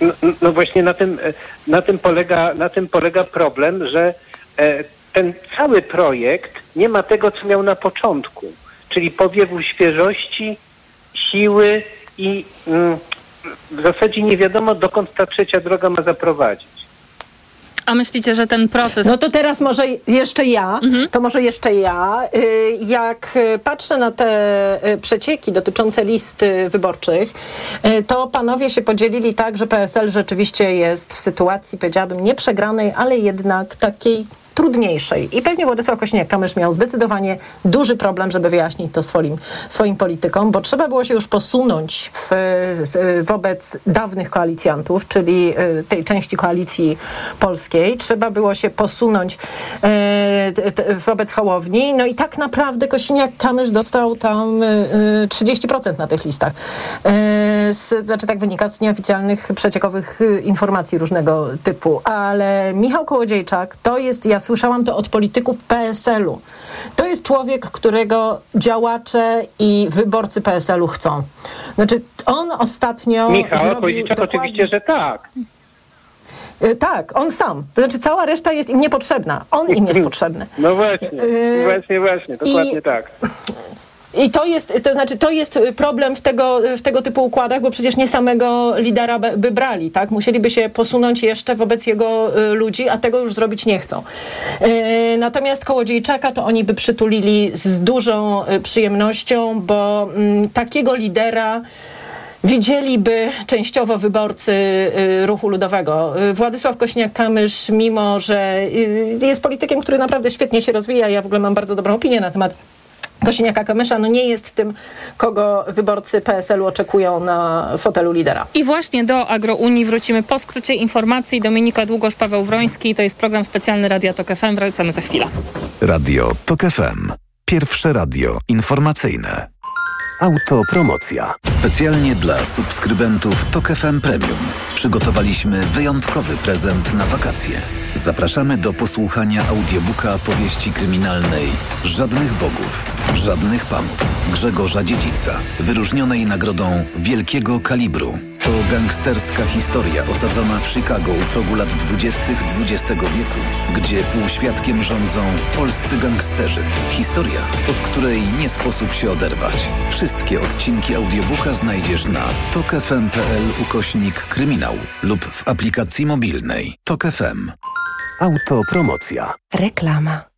no, no właśnie na tym, e, na, tym polega, na tym polega problem, że e, ten cały projekt nie ma tego, co miał na początku, czyli powiewu świeżości, siły i mm, w zasadzie nie wiadomo, dokąd ta trzecia droga ma zaprowadzić. A myślicie, że ten proces... No to teraz może jeszcze ja, to może jeszcze ja. Y, Jak patrzę na te y, przecieki dotyczące list y, wyborczych, to panowie się podzielili tak, że PSL rzeczywiście jest w sytuacji, powiedziałabym, nie przegranej, ale jednak takiej trudniejszej. I pewnie Władysław Kośniak-Kamysz miał zdecydowanie duży problem, żeby wyjaśnić to swoim, swoim politykom, bo trzeba było się już posunąć w, wobec dawnych koalicjantów, czyli y, tej części koalicji polskiej. Trzeba było się posunąć t- wobec Hołowni. No i tak naprawdę Kośniak-Kamysz dostał tam y, y, 30% na tych listach. Z, znaczy tak wynika z nieoficjalnych przeciekowych y, informacji różnego typu. Ale Michał Kołodziejczak to jest, ja słyszałam to od polityków PSL-u. To jest człowiek, którego działacze i wyborcy PSL-u chcą. Znaczy on ostatnio Michał zrobił dokładnie- oczywiście, że tak. Y, Tak, on sam. To znaczy cała reszta jest im niepotrzebna. On im jest potrzebny. No właśnie, Yy, właśnie, właśnie, dokładnie i- tak. I to jest, to znaczy, to jest problem w tego, w tego typu układach, bo przecież nie samego lidera by, brali, tak? Musieliby się posunąć jeszcze wobec jego y, ludzi, a tego już zrobić nie chcą. Y, natomiast Kołodziejczaka to oni by przytulili z dużą y, przyjemnością, bo mm, takiego lidera widzieliby częściowo wyborcy ruchu ludowego. Władysław Kośniak-Kamysz, mimo że jest politykiem, który naprawdę świetnie się rozwija, ja w ogóle mam bardzo dobrą opinię na temat Kosiniaka Kamysza, no nie jest tym, kogo wyborcy PSL-u oczekują na fotelu lidera. I właśnie do Agrounii wrócimy po skrócie informacji. Dominika Długosz, Paweł Wroński. To jest program specjalny Radia Tok FM. Wracamy za chwilę. Radio TOK FM. Pierwsze radio informacyjne. Autopromocja. Specjalnie dla subskrybentów TOK FM Premium przygotowaliśmy wyjątkowy prezent na wakacje. Zapraszamy do posłuchania audiobooka powieści kryminalnej Żadnych Bogów, Żadnych Panów Grzegorza Dziedzica, wyróżnionej nagrodą Wielkiego Kalibru. To gangsterska historia osadzona w Chicago u progu lat 20. XX wieku, gdzie półświadkiem rządzą polscy gangsterzy. Historia, od której nie sposób się oderwać. Wszystkie odcinki audiobooka znajdziesz na tokefm.pl ukośnik kryminał lub w aplikacji mobilnej. Tok FM. Autopromocja. Reklama.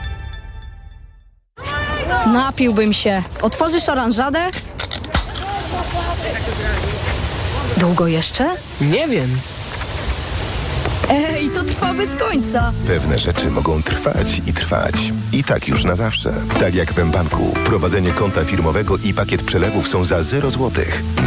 Napiłbym się. Otworzysz oranżadę? Długo jeszcze? Nie wiem. Ej, to trwa bez końca. Pewne rzeczy mogą trwać i trwać. I tak już na zawsze. Tak jak w mBanku. Prowadzenie konta firmowego i pakiet przelewów są za 0 zł.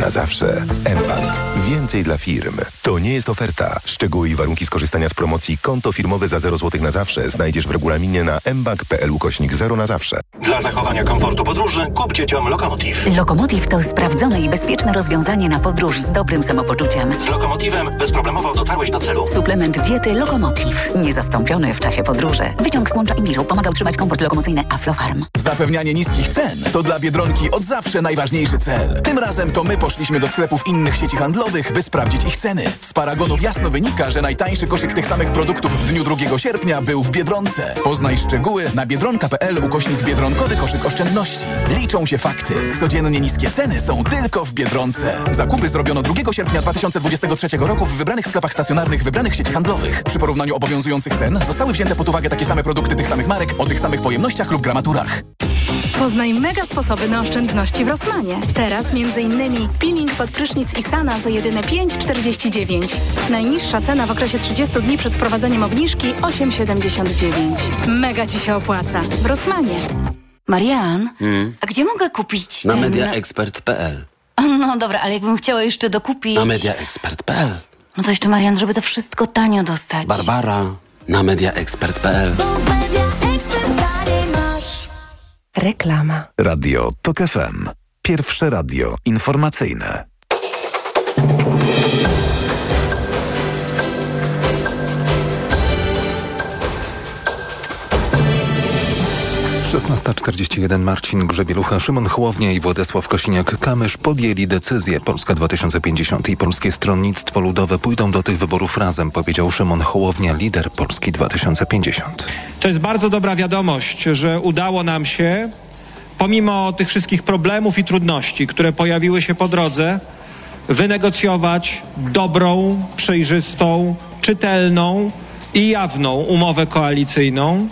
Na zawsze. mBank. Więcej dla firm. To nie jest oferta. Szczegóły i warunki skorzystania z promocji konto firmowe za 0 zł na zawsze znajdziesz w regulaminie na mbank.pl ukośnik 0 na zawsze. Dla zachowania komfortu podróży kup dzieciom Lokomotiv. Lokomotiv to sprawdzone i bezpieczne rozwiązanie na podróż z dobrym samopoczuciem. Z Lokomotivem bezproblemowo dotarłeś do celu. Suplement diety Lokomotiv. Niezastąpiony w czasie podróży. Wyciąg z łącza Imiru pomaga utrzymać komfort lokomocyjny Aflofarm. Zapewnianie niskich cen to dla Biedronki od zawsze najważniejszy cel. Tym razem to my poszliśmy do sklepów innych sieci handlowych, by sprawdzić ich ceny. Z paragonów jasno wynika, że najtańszy koszyk tych samych produktów w dniu 2 sierpnia był w Biedronce. Poznaj szczegóły na biedronka.pl ukośnik biedronkowy koszyk oszczędności. Liczą się fakty. Codziennie niskie ceny są tylko w Biedronce. Zakupy zrobiono 2 sierpnia 2023 roku w wybranych sklepach stacjonarnych wybranych sieci handlowych. Przy porównaniu obowiązujących cen zostały wzięte pod uwagę takie same produkty tych samych marek o tych samych pojemnościach lub gramaturach. Poznaj mega sposoby na oszczędności w Rosmanie. Teraz m.in. peeling pod prysznic Isana za jedyne 5,49. Najniższa cena w okresie 30 dni przed wprowadzeniem obniżki 8,79. Mega Ci się opłaca. W Rosmanie. Marian, Hmm. a gdzie mogę kupić Na ten... mediaexpert.pl No dobra, ale jakbym chciała jeszcze dokupić... Na mediaexpert.pl No to jeszcze, Marian, żeby to wszystko tanio dostać. Barbara na mediaexpert.pl Reklama. Radio TOK FM. Pierwsze radio informacyjne. Szesnasta czterdzieści jeden Marcin Grzebielucha, Szymon Hołownia i Władysław Kosiniak-Kamysz podjęli decyzję. Polska 2050 i Polskie Stronnictwo Ludowe pójdą do tych wyborów razem, powiedział Szymon Hołownia, lider Polski 2050. To jest bardzo dobra wiadomość, że udało nam się, pomimo tych wszystkich problemów i trudności, które pojawiły się po drodze, wynegocjować dobrą, przejrzystą, czytelną i jawną umowę koalicyjną.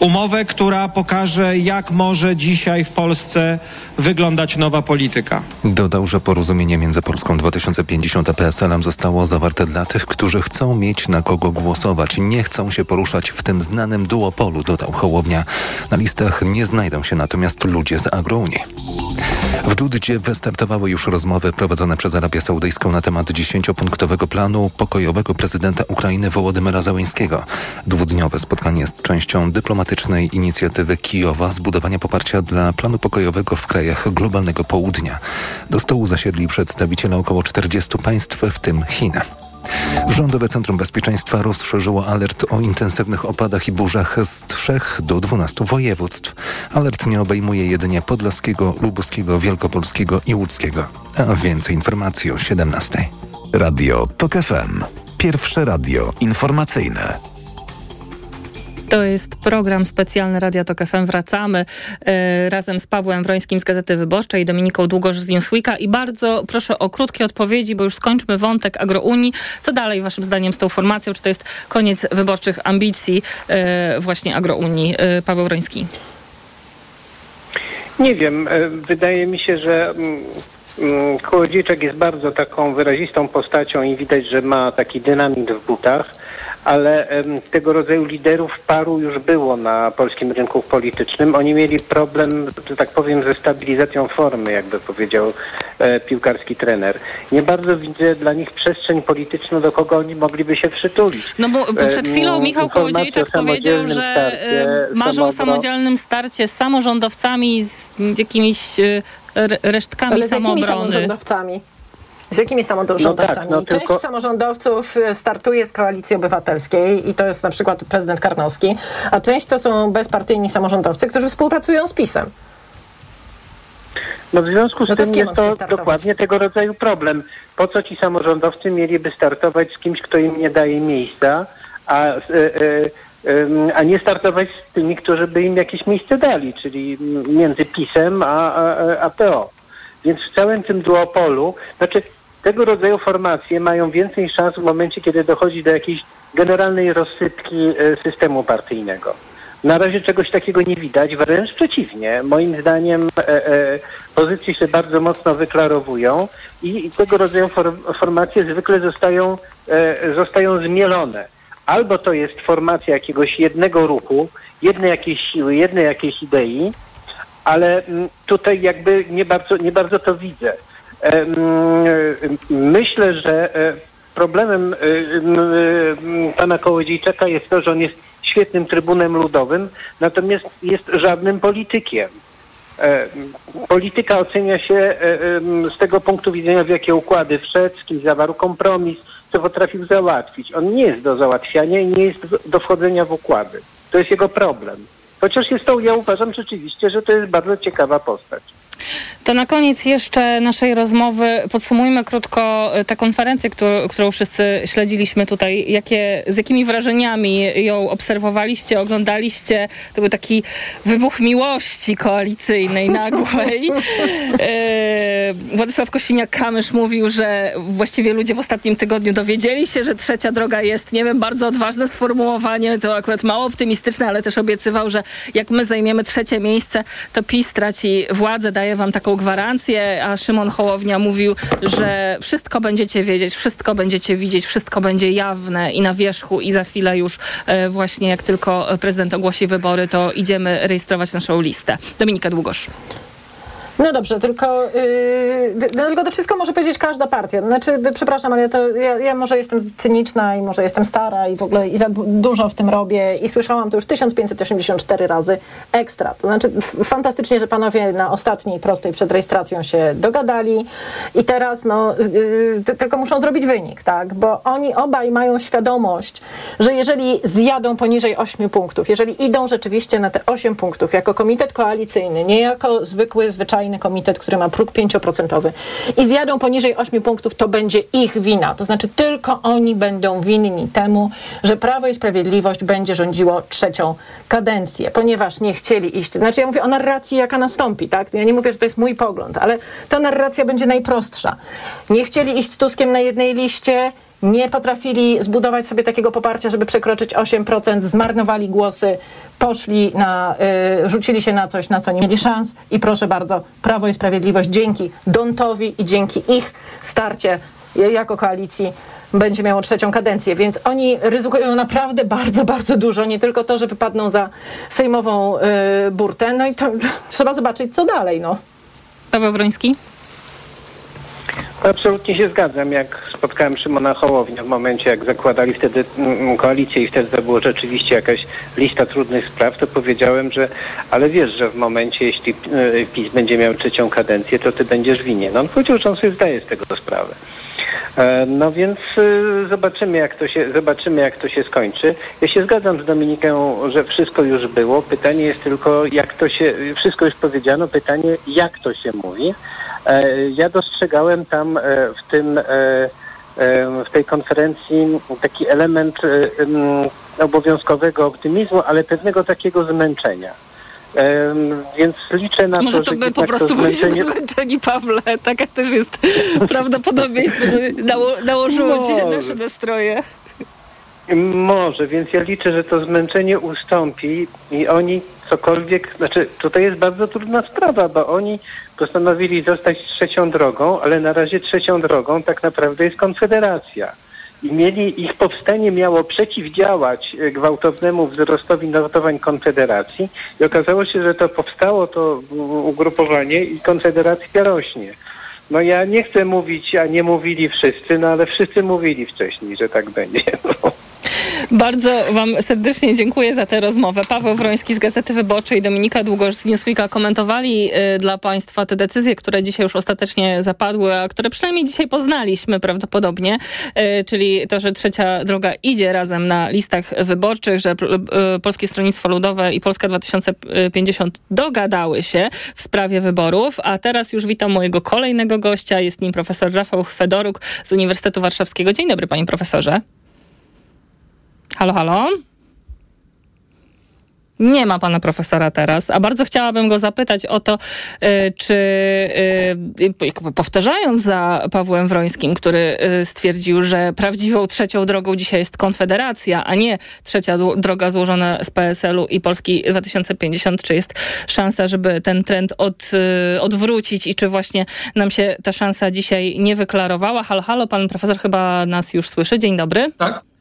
Umowę, która pokaże, jak może dzisiaj w Polsce wyglądać nowa polityka. Dodał, że porozumienie między Polską 2050 a PSL-em zostało zawarte dla tych, którzy chcą mieć na kogo głosować. Nie chcą się poruszać w tym znanym duopolu, dodał Hołownia. Na listach nie znajdą się natomiast ludzie z Agrounii. W Dżudzie wystartowały już rozmowy prowadzone przez Arabię Saudyjską na temat dziesięciopunktowego planu pokojowego prezydenta Ukrainy Wołodymyra Załańskiego. Dwudniowe spotkanie jest częścią dyplomatycznej inicjatywy Kijowa zbudowania poparcia dla planu pokojowego w krajach globalnego południa. Do stołu zasiedli przedstawiciele około 40 państw, w tym Chin. Rządowe Centrum Bezpieczeństwa rozszerzyło alert o intensywnych opadach i burzach z 3 do 12 województw. Alert nie obejmuje jedynie Podlaskiego, Lubuskiego, Wielkopolskiego i Łódzkiego. A więcej informacji o 17. Radio TOK FM. Pierwsze radio informacyjne. To jest program specjalny Radia Tok FM. Wracamy e, razem z Pawłem Wrońskim z Gazety Wyborczej i Dominiką Długosz z Newsweeka. I bardzo proszę o krótkie odpowiedzi, bo już skończmy wątek Agrounii. Co dalej waszym zdaniem z tą formacją? Czy to jest koniec wyborczych ambicji e, właśnie Agrounii? E, Paweł Wroński. Nie wiem, e, wydaje mi się, że mm, mm, Kołodziejczak jest bardzo taką wyrazistą postacią i widać, że ma taki dynamit w butach, ale tego rodzaju liderów paru już było na polskim rynku politycznym. Oni mieli problem, że tak powiem, ze stabilizacją formy, jakby powiedział e, piłkarski trener. Nie bardzo widzę dla nich przestrzeń polityczną, do kogo oni mogliby się przytulić. No bo bo przed E, chwilą Michał Kołodziejczak powiedział, że starcie, e, marzą o samodzielnym starcie z samorządowcami, z jakimiś e, re- resztkami Ale z jakimi samobrony. samorządowcami? Z jakimi samorządowcami? No tak, no Część tylko- samorządowców e, startuje z Koalicji Obywatelskiej i to jest na przykład prezydent Karnowski, a część to są bezpartyjni samorządowcy, którzy współpracują z PiSem. No w związku z No to z tym kim jest to dokładnie tego rodzaju problem. Po co ci samorządowcy mieliby startować z kimś, kto im nie daje miejsca, a, e, e, a nie startować z tymi, którzy by im jakieś miejsce dali, czyli między PiSem a, a, a PO. Więc w całym tym duopolu, znaczy tego rodzaju formacje mają więcej szans w momencie, kiedy dochodzi do jakiejś generalnej rozsypki e, systemu partyjnego. Na razie czegoś takiego nie widać, wręcz przeciwnie. Moim zdaniem e, e, pozycje się bardzo mocno wyklarowują i, i tego rodzaju form, formacje zwykle zostają, e, zostają zmielone. Albo to jest formacja jakiegoś jednego ruchu, jednej jakiejś siły, jednej jakiejś idei, ale mm, tutaj jakby nie bardzo, nie bardzo to widzę. Myślę, że e, problemem e, e, pana Kołodziejczaka jest to, że on jest świetnym trybunem ludowym, natomiast jest żadnym politykiem. Polityka ocenia się z tego punktu widzenia, w jakie układy wszedł, z kim zawarł kompromis, co potrafił załatwić. On nie jest do załatwiania i nie jest do wchodzenia w układy. To jest jego problem. Chociaż jest to, ja uważam rzeczywiście, że to jest bardzo ciekawa postać. To na koniec jeszcze naszej rozmowy podsumujmy krótko e, tę konferencję, którą, którą wszyscy śledziliśmy tutaj. Jakie, z jakimi wrażeniami ją obserwowaliście, oglądaliście? To był taki wybuch miłości koalicyjnej nagłej. E, Władysław Kosiniak-Kamysz mówił, że właściwie ludzie w ostatnim tygodniu dowiedzieli się, że trzecia droga jest, nie wiem, bardzo odważne sformułowanie, to akurat mało optymistyczne, ale też obiecywał, że jak my zajmiemy trzecie miejsce, to PiS traci władzę, daje wam taką gwarancję, a Szymon Hołownia mówił, że wszystko będziecie wiedzieć, wszystko będziecie widzieć, wszystko będzie jawne i na wierzchu i za chwilę już e, właśnie jak tylko prezydent ogłosi wybory, to idziemy rejestrować naszą listę. Dominika Długosz. No dobrze, tylko, yy, no, tylko to wszystko może powiedzieć każda partia. Znaczy, przepraszam, ale to ja, ja może jestem cyniczna i może jestem stara i w ogóle i za du- dużo w tym robię i słyszałam to już 1584 razy ekstra. To znaczy fantastycznie, że panowie na ostatniej prostej przed rejestracją się dogadali i teraz no yy, ty- tylko muszą zrobić wynik, tak? Bo oni obaj mają świadomość, że jeżeli zjadą poniżej 8 punktów, jeżeli idą rzeczywiście na te 8 punktów jako komitet koalicyjny, nie jako zwykły, zwyczajny komitet, który ma próg 5% i zjadą poniżej 8 punktów, to będzie ich wina. To znaczy tylko oni będą winni temu, że Prawo i Sprawiedliwość będzie rządziło trzecią kadencję, ponieważ nie chcieli iść. Znaczy ja mówię o narracji, jaka nastąpi, tak? Ja nie mówię, że to jest mój pogląd, ale ta narracja będzie najprostsza. Nie chcieli iść Tuskiem na jednej liście, nie potrafili zbudować sobie takiego poparcia, żeby przekroczyć 8%, zmarnowali głosy, poszli na, y, rzucili się na coś, na co nie mieli szans i proszę bardzo, Prawo i Sprawiedliwość dzięki Dontowi i dzięki ich starcie jako koalicji będzie miało trzecią kadencję, więc oni ryzykują naprawdę bardzo, bardzo dużo, nie tylko to, że wypadną za sejmową y, burtę, no i to trzeba zobaczyć, co dalej, no. Paweł Wroński? Absolutnie się zgadzam. Jak spotkałem Szymona Hołownia w momencie, jak zakładali wtedy mm, koalicję i wtedy to było rzeczywiście jakaś lista trudnych spraw, to powiedziałem, że ale wiesz, że w momencie, jeśli e, PiS będzie miał trzecią kadencję, to ty będziesz winien. No on powiedział, że on sobie zdaje z tego sprawę. E, No więc y, zobaczymy jak, to się, zobaczymy, jak to się skończy. Ja się zgadzam z Dominiką, że wszystko już było. Pytanie jest tylko, jak to się, wszystko już powiedziano, pytanie, jak to się mówi. E, Ja dostrzegałem tam e, w tym, w tej konferencji taki element e, obowiązkowego optymizmu, ale pewnego takiego zmęczenia. Więc liczę na Może to, to że my po to prostu byliśmy zmęczenie- zmęczeni, Pawle. Taka też jest prawdopodobieństwo, że nało, nałożyło ci się Może. nasze nastroje. Może, więc ja liczę, że to zmęczenie ustąpi i oni cokolwiek, znaczy tutaj jest bardzo trudna sprawa, bo oni postanowili zostać trzecią drogą, ale na razie trzecią drogą tak naprawdę jest Konfederacja. I mieli, ich powstanie miało przeciwdziałać e, gwałtownemu wzrostowi notowań Konfederacji i okazało się, że to powstało to ugrupowanie i Konfederacja rośnie. No ja nie chcę mówić, a nie mówili wszyscy, no ale wszyscy mówili wcześniej, że tak będzie. No. Bardzo Wam serdecznie dziękuję za tę rozmowę. Paweł Wroński z Gazety Wyborczej, Dominika Długosz z Newsweeka komentowali y, dla Państwa te decyzje, które dzisiaj już ostatecznie zapadły, a które przynajmniej dzisiaj poznaliśmy prawdopodobnie, y, czyli to, że trzecia droga idzie razem na listach wyborczych, że y, Polskie Stronnictwo Ludowe i Polska 2050 dogadały się w sprawie wyborów, a teraz już witam mojego kolejnego gościa. Jest nim profesor Rafał Chwedoruk z Uniwersytetu Warszawskiego. Dzień dobry, panie profesorze. Halo, halo? Nie ma pana profesora teraz, a bardzo chciałabym go zapytać o to, y, czy y, powtarzając za Pawłem Wrońskim, który y, stwierdził, że prawdziwą trzecią drogą dzisiaj jest Konfederacja, a nie trzecia droga złożona z PSL-u i Polski 2050, czy jest szansa, żeby ten trend od, odwrócić i czy właśnie nam się ta szansa dzisiaj nie wyklarowała? Halo, halo, pan profesor chyba nas już słyszy. Dzień dobry. Tak.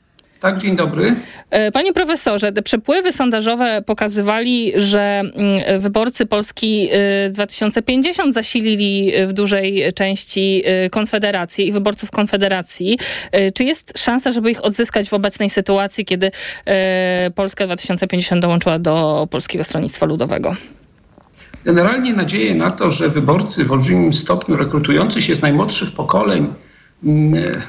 Tak, dzień dobry. E, panie profesorze, te przepływy sondażowe pokazywali, że mm, wyborcy Polski 2050 y, zasilili w dużej części Konfederację i wyborców Konfederacji. E, czy jest szansa, żeby ich odzyskać w obecnej sytuacji, kiedy e, Polska 2050 dołączyła do Polskiego Stronnictwa Ludowego? Generalnie nadzieję na to, że wyborcy w olbrzymim stopniu rekrutujący się z najmłodszych pokoleń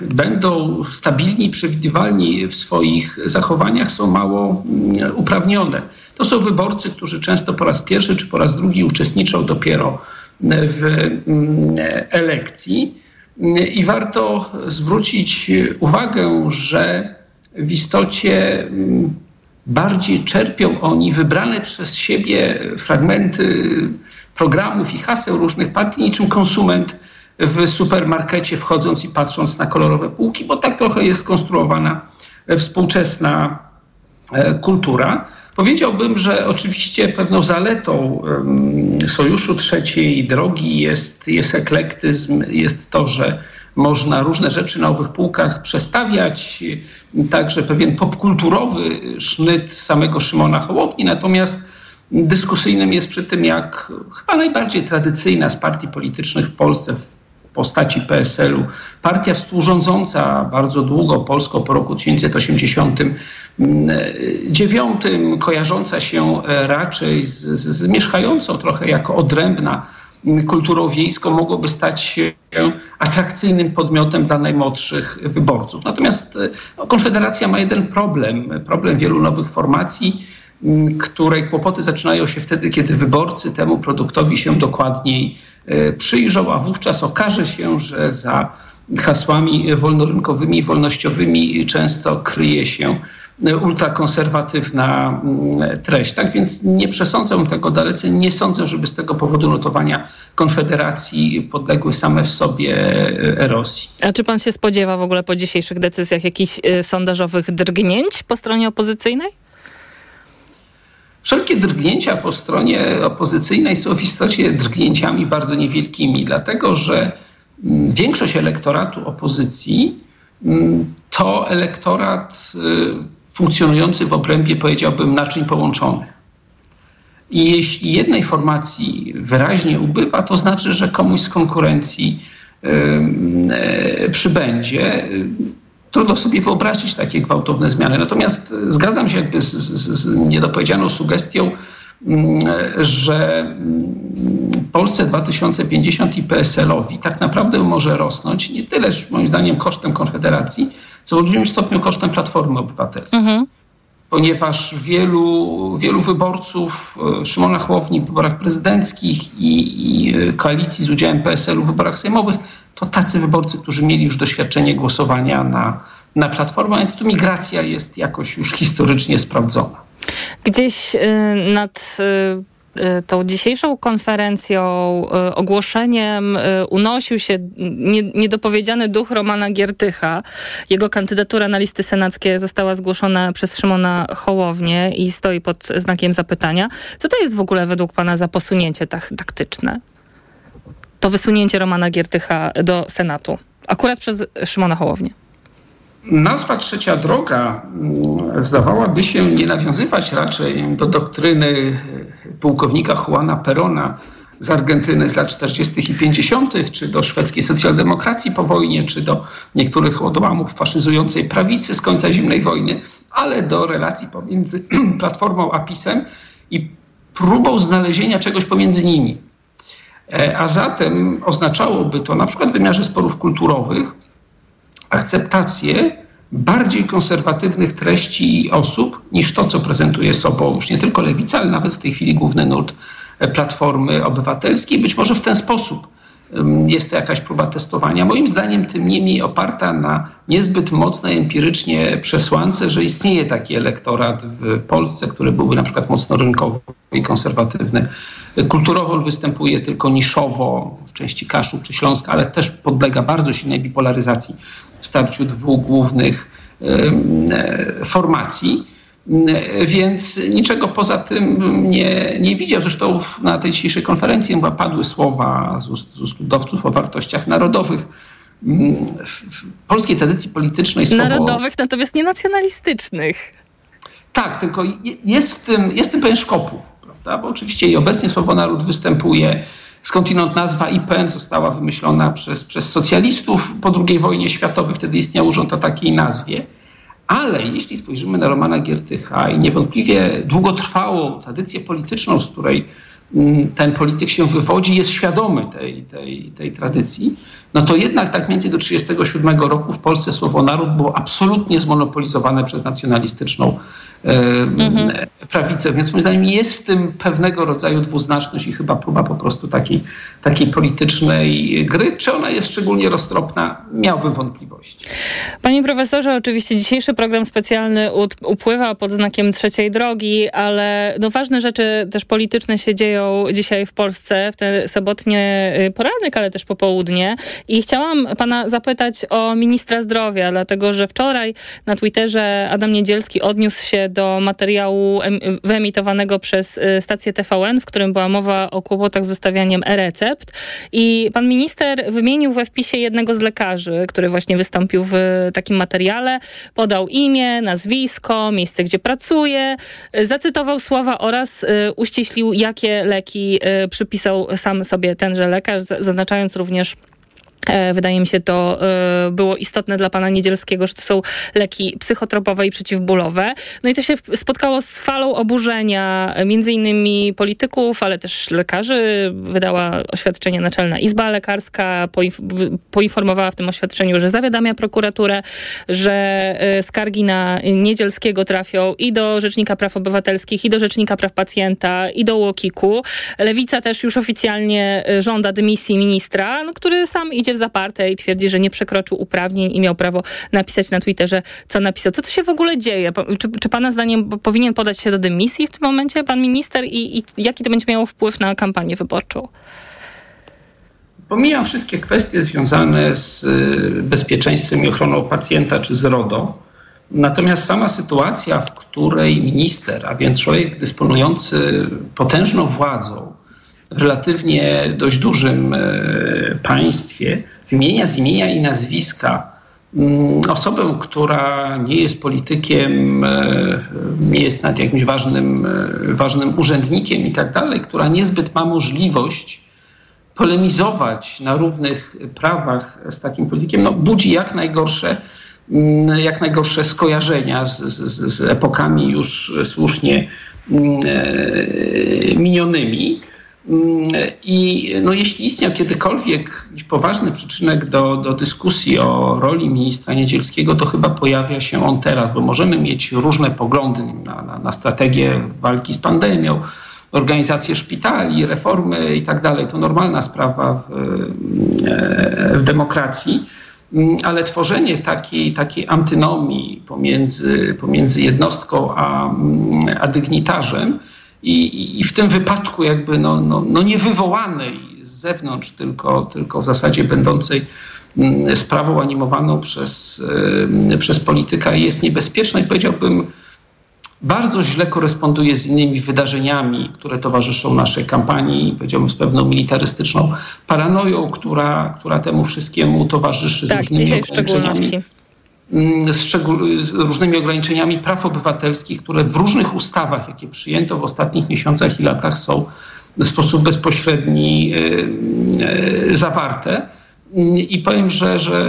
będą stabilni przewidywalni w swoich zachowaniach, są mało mm, uprawnione. To są wyborcy, którzy często po raz pierwszy czy po raz drugi uczestniczą dopiero w mm, elekcji. I warto zwrócić uwagę, że w istocie mm, bardziej czerpią oni wybrane przez siebie fragmenty programów i haseł różnych partii, niczym konsument w supermarkecie wchodząc i patrząc na kolorowe półki, bo tak trochę jest skonstruowana współczesna e, kultura. Powiedziałbym, że oczywiście pewną zaletą Sojuszu Trzeciej Drogi jest, jest eklektyzm, jest to, że można różne rzeczy na owych półkach przestawiać, także pewien popkulturowy sznyt samego Szymona Hołowni, natomiast dyskusyjnym jest przy tym, jak chyba najbardziej tradycyjna z partii politycznych w Polsce postaci PSL-u. Partia współrządząca bardzo długo Polską po roku 1989, kojarząca się e, raczej z, z, z mieszkającą trochę jako odrębna kulturą wiejską, mogłoby stać się atrakcyjnym podmiotem dla najmłodszych wyborców. Natomiast e, no, Konfederacja ma jeden problem, problem wielu nowych formacji, której kłopoty zaczynają się wtedy, kiedy wyborcy temu produktowi się dokładniej E, przyjrzą, a wówczas okaże się, że za hasłami wolnorynkowymi, wolnościowymi często kryje się ultrakonserwatywna mm, treść. Tak więc nie przesądzę tego dalece. Nie sądzę, żeby z tego powodu notowania Konfederacji podległy same w sobie e, erozji. A czy pan się spodziewa w ogóle po dzisiejszych decyzjach jakichś e, sondażowych drgnięć po stronie opozycyjnej? Wszelkie drgnięcia po stronie opozycyjnej są w istocie drgnięciami bardzo niewielkimi, dlatego że mm, większość elektoratu opozycji mm, to elektorat y, funkcjonujący w obrębie, powiedziałbym, naczyń połączonych. I jeśli jednej formacji wyraźnie ubywa, to znaczy, że komuś z konkurencji y, przybędzie. Trudno sobie wyobrazić takie gwałtowne zmiany. Natomiast zgadzam się jakby z, z, z niedopowiedzianą sugestią, mm, że mm, Polsce 2050 i PSL-owi tak naprawdę może rosnąć nie tyleż moim zdaniem kosztem Konfederacji, co w olbrzymim stopniu kosztem Platformy Obywatelskiej. Mhm. Ponieważ wielu, wielu wyborców e, Szymona Chłowni w wyborach prezydenckich i, i koalicji z udziałem PSL-u w wyborach sejmowych to tacy wyborcy, którzy mieli już doświadczenie głosowania na, na Platformę, więc tu migracja jest jakoś już historycznie sprawdzona. Gdzieś y, nad y, y, tą dzisiejszą konferencją, ogłoszeniem unosił się niedopowiedziany duch Romana Giertycha. Jego kandydatura na listy senackie została zgłoszona przez Szymona Hołownię i stoi pod znakiem zapytania. Co to jest w ogóle według pana za posunięcie tak, taktyczne? To wysunięcie Romana Giertycha do Senatu, akurat przez Szymona Hołownię? Nazwa Trzecia Droga mm, zdawałaby się nie nawiązywać raczej do doktryny pułkownika Juana Perona z Argentyny z lat 40. i 50., czy do szwedzkiej socjaldemokracji po wojnie, czy do niektórych odłamów faszyzującej prawicy z końca zimnej wojny, ale do relacji pomiędzy Platformą a PiSem i próbą znalezienia czegoś pomiędzy nimi. E, a zatem oznaczałoby to na przykład w wymiarze sporów kulturowych akceptację bardziej konserwatywnych treści i osób niż to, co prezentuje sobą już nie tylko lewica, ale nawet w tej chwili główny nurt Platformy Obywatelskiej. Być może w ten sposób jest to jakaś próba testowania. Moim zdaniem tym niemniej oparta na niezbyt mocnej empirycznie przesłance, że istnieje taki elektorat w Polsce, który byłby na przykład mocno rynkowy i konserwatywny. Kulturowo występuje tylko niszowo w części Kaszub czy Śląska, ale też podlega bardzo silnej bipolaryzacji w starciu dwóch głównych e, formacji. Więc niczego poza tym nie, nie widział. Zresztą na tej dzisiejszej konferencji chyba padły słowa z ust, z ust ludowców o wartościach narodowych. W polskiej tradycji politycznej słowo... Narodowych, natomiast nie nacjonalistycznych. Tak, tylko jest w tym, jest w tym pewien szkopu, prawda? bo oczywiście i obecnie słowo naród występuje Skądinąd nazwa IPN została wymyślona przez, przez socjalistów po II wojnie światowej, wtedy istniał urząd o takiej nazwie. Ale jeśli spojrzymy na Romana Giertycha i niewątpliwie długotrwałą tradycję polityczną, z której mm, ten polityk się wywodzi, jest świadomy tej, tej, tej tradycji, no to jednak tak między do 1937 roku w Polsce słowo naród było absolutnie zmonopolizowane przez nacjonalistyczną mhm. prawicę. Więc moim zdaniem jest w tym pewnego rodzaju dwuznaczność i chyba próba po prostu takiej, takiej politycznej gry. Czy ona jest szczególnie roztropna? Miałbym wątpliwości. Panie profesorze, oczywiście dzisiejszy program specjalny upływa pod znakiem trzeciej drogi, ale no ważne rzeczy też polityczne się dzieją dzisiaj w Polsce, w ten sobotnie y, poranek, ale też popołudnie. I chciałam pana zapytać o ministra zdrowia, dlatego że wczoraj na Twitterze Adam Niedzielski odniósł się do materiału wyemitowanego przez y, stację TVN, w którym była mowa o kłopotach z wystawianiem e-recept. I pan minister wymienił we wpisie jednego z lekarzy, który właśnie wystąpił w takim materiale, podał imię, nazwisko, miejsce, gdzie pracuje, zacytował słowa oraz y, uściślił, jakie leki y, przypisał sam sobie tenże lekarz, zaznaczając również wydaje mi się to e, było istotne dla pana Niedzielskiego, że to są leki psychotropowe i przeciwbólowe. No i to się spotkało z falą oburzenia między innymi polityków, ale też lekarzy. Wydała oświadczenie Naczelna Izba Lekarska, poinformowała w tym oświadczeniu, że zawiadamia prokuraturę, że e, skargi na Niedzielskiego trafią i do Rzecznika Praw Obywatelskich, i do Rzecznika Praw Pacjenta, i do Łokiku. Lewica też już oficjalnie żąda dymisji ministra, no, który sam idzie w zaparte i twierdzi, że nie przekroczył uprawnień i miał prawo napisać na Twitterze, co napisał. Co to się w ogóle dzieje? Czy, czy pana zdaniem powinien podać się do dymisji w tym momencie pan minister i, i jaki to będzie miało wpływ na kampanię wyborczą? Pomijam wszystkie kwestie związane z y, bezpieczeństwem i ochroną pacjenta czy z RODO. Natomiast sama sytuacja, w której minister, a więc człowiek dysponujący potężną władzą, w relatywnie dość dużym e, państwie wymienia z imienia i nazwiska mm, osobę, która nie jest politykiem, e, nie jest nad jakimś ważnym, e, ważnym urzędnikiem i tak dalej, która niezbyt ma możliwość polemizować na równych prawach z takim politykiem, no, budzi jak najgorsze, mm, jak najgorsze skojarzenia z, z, z epokami już słusznie mm, minionymi. I no, jeśli istniał kiedykolwiek poważny przyczynek do, do dyskusji o roli ministra Niedzielskiego, to chyba pojawia się on teraz, bo możemy mieć różne poglądy na, na, na strategię walki z pandemią, organizację szpitali, reformy i tak dalej. To normalna sprawa w, w demokracji, ale tworzenie takiej, takiej antynomii pomiędzy, pomiędzy jednostką a, a dygnitarzem, i, i w tym wypadku jakby no, no, no nie wywołanej z zewnątrz, tylko, tylko w zasadzie będącej mm, sprawą animowaną przez, przez polityka jest niebezpieczna i powiedziałbym bardzo źle koresponduje z innymi wydarzeniami, które towarzyszą naszej kampanii, powiedziałbym z pewną militarystyczną paranoją, która, która temu wszystkiemu towarzyszy. Tak, dzisiaj w szczególności. Mm, z, różnymi ograniczeniami praw obywatelskich, które w różnych ustawach, jakie przyjęto w ostatnich miesiącach i latach są w sposób bezpośredni zawarte. I powiem, że, że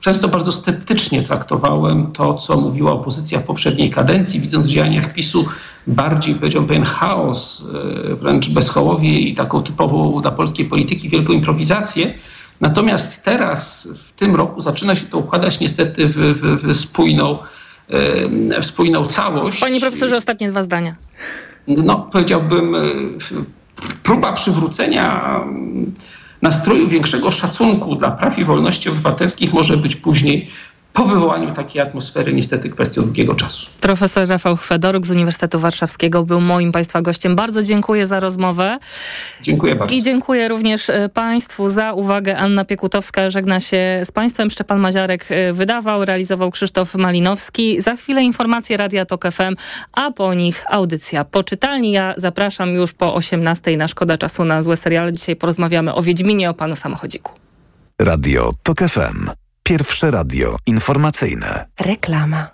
często bardzo sceptycznie traktowałem to, co mówiła opozycja w poprzedniej kadencji, widząc w działaniach PiSu bardziej, powiedziałbym, pewien chaos, wręcz bezchołowie i taką typową dla polskiej polityki wielką improwizację. Natomiast teraz, w tym roku, zaczyna się to układać niestety w, w, w spójną, w spójną całość. Panie profesorze, ostatnie dwa zdania. No, powiedziałbym, próba przywrócenia nastroju większego szacunku dla praw i wolności obywatelskich może być później po wywołaniu takiej atmosfery niestety kwestią długiego czasu. Profesor Rafał Chwedoruk z Uniwersytetu Warszawskiego był moim Państwa gościem. Bardzo dziękuję za rozmowę. Dziękuję bardzo. I dziękuję również e, Państwu za uwagę. Anna Piekutowska żegna się z Państwem. Szczepan Maziarek e, wydawał, realizował Krzysztof Malinowski. Za chwilę informacje Radia Tok FM, a po nich audycja poczytalni. Ja zapraszam już po 18 na Szkoda Czasu na złe seriale. Dzisiaj porozmawiamy o Wiedźminie, o Panu Samochodziku. Radio Tok FM. Pierwsze radio informacyjne. Reklama.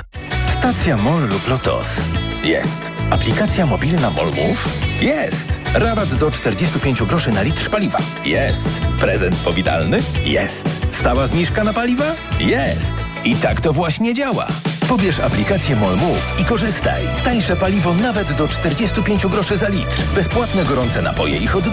Stacja MOL lub LOTOS. Jest. Aplikacja mobilna MOL Move? Jest. Rabat do 45 groszy na litr paliwa? Jest. Prezent powitalny? Jest. Stała zniżka na paliwa? Jest. I tak to właśnie działa. Pobierz aplikację MOL Move i korzystaj. Tańsze paliwo nawet do 45 groszy za litr. Bezpłatne gorące napoje i hot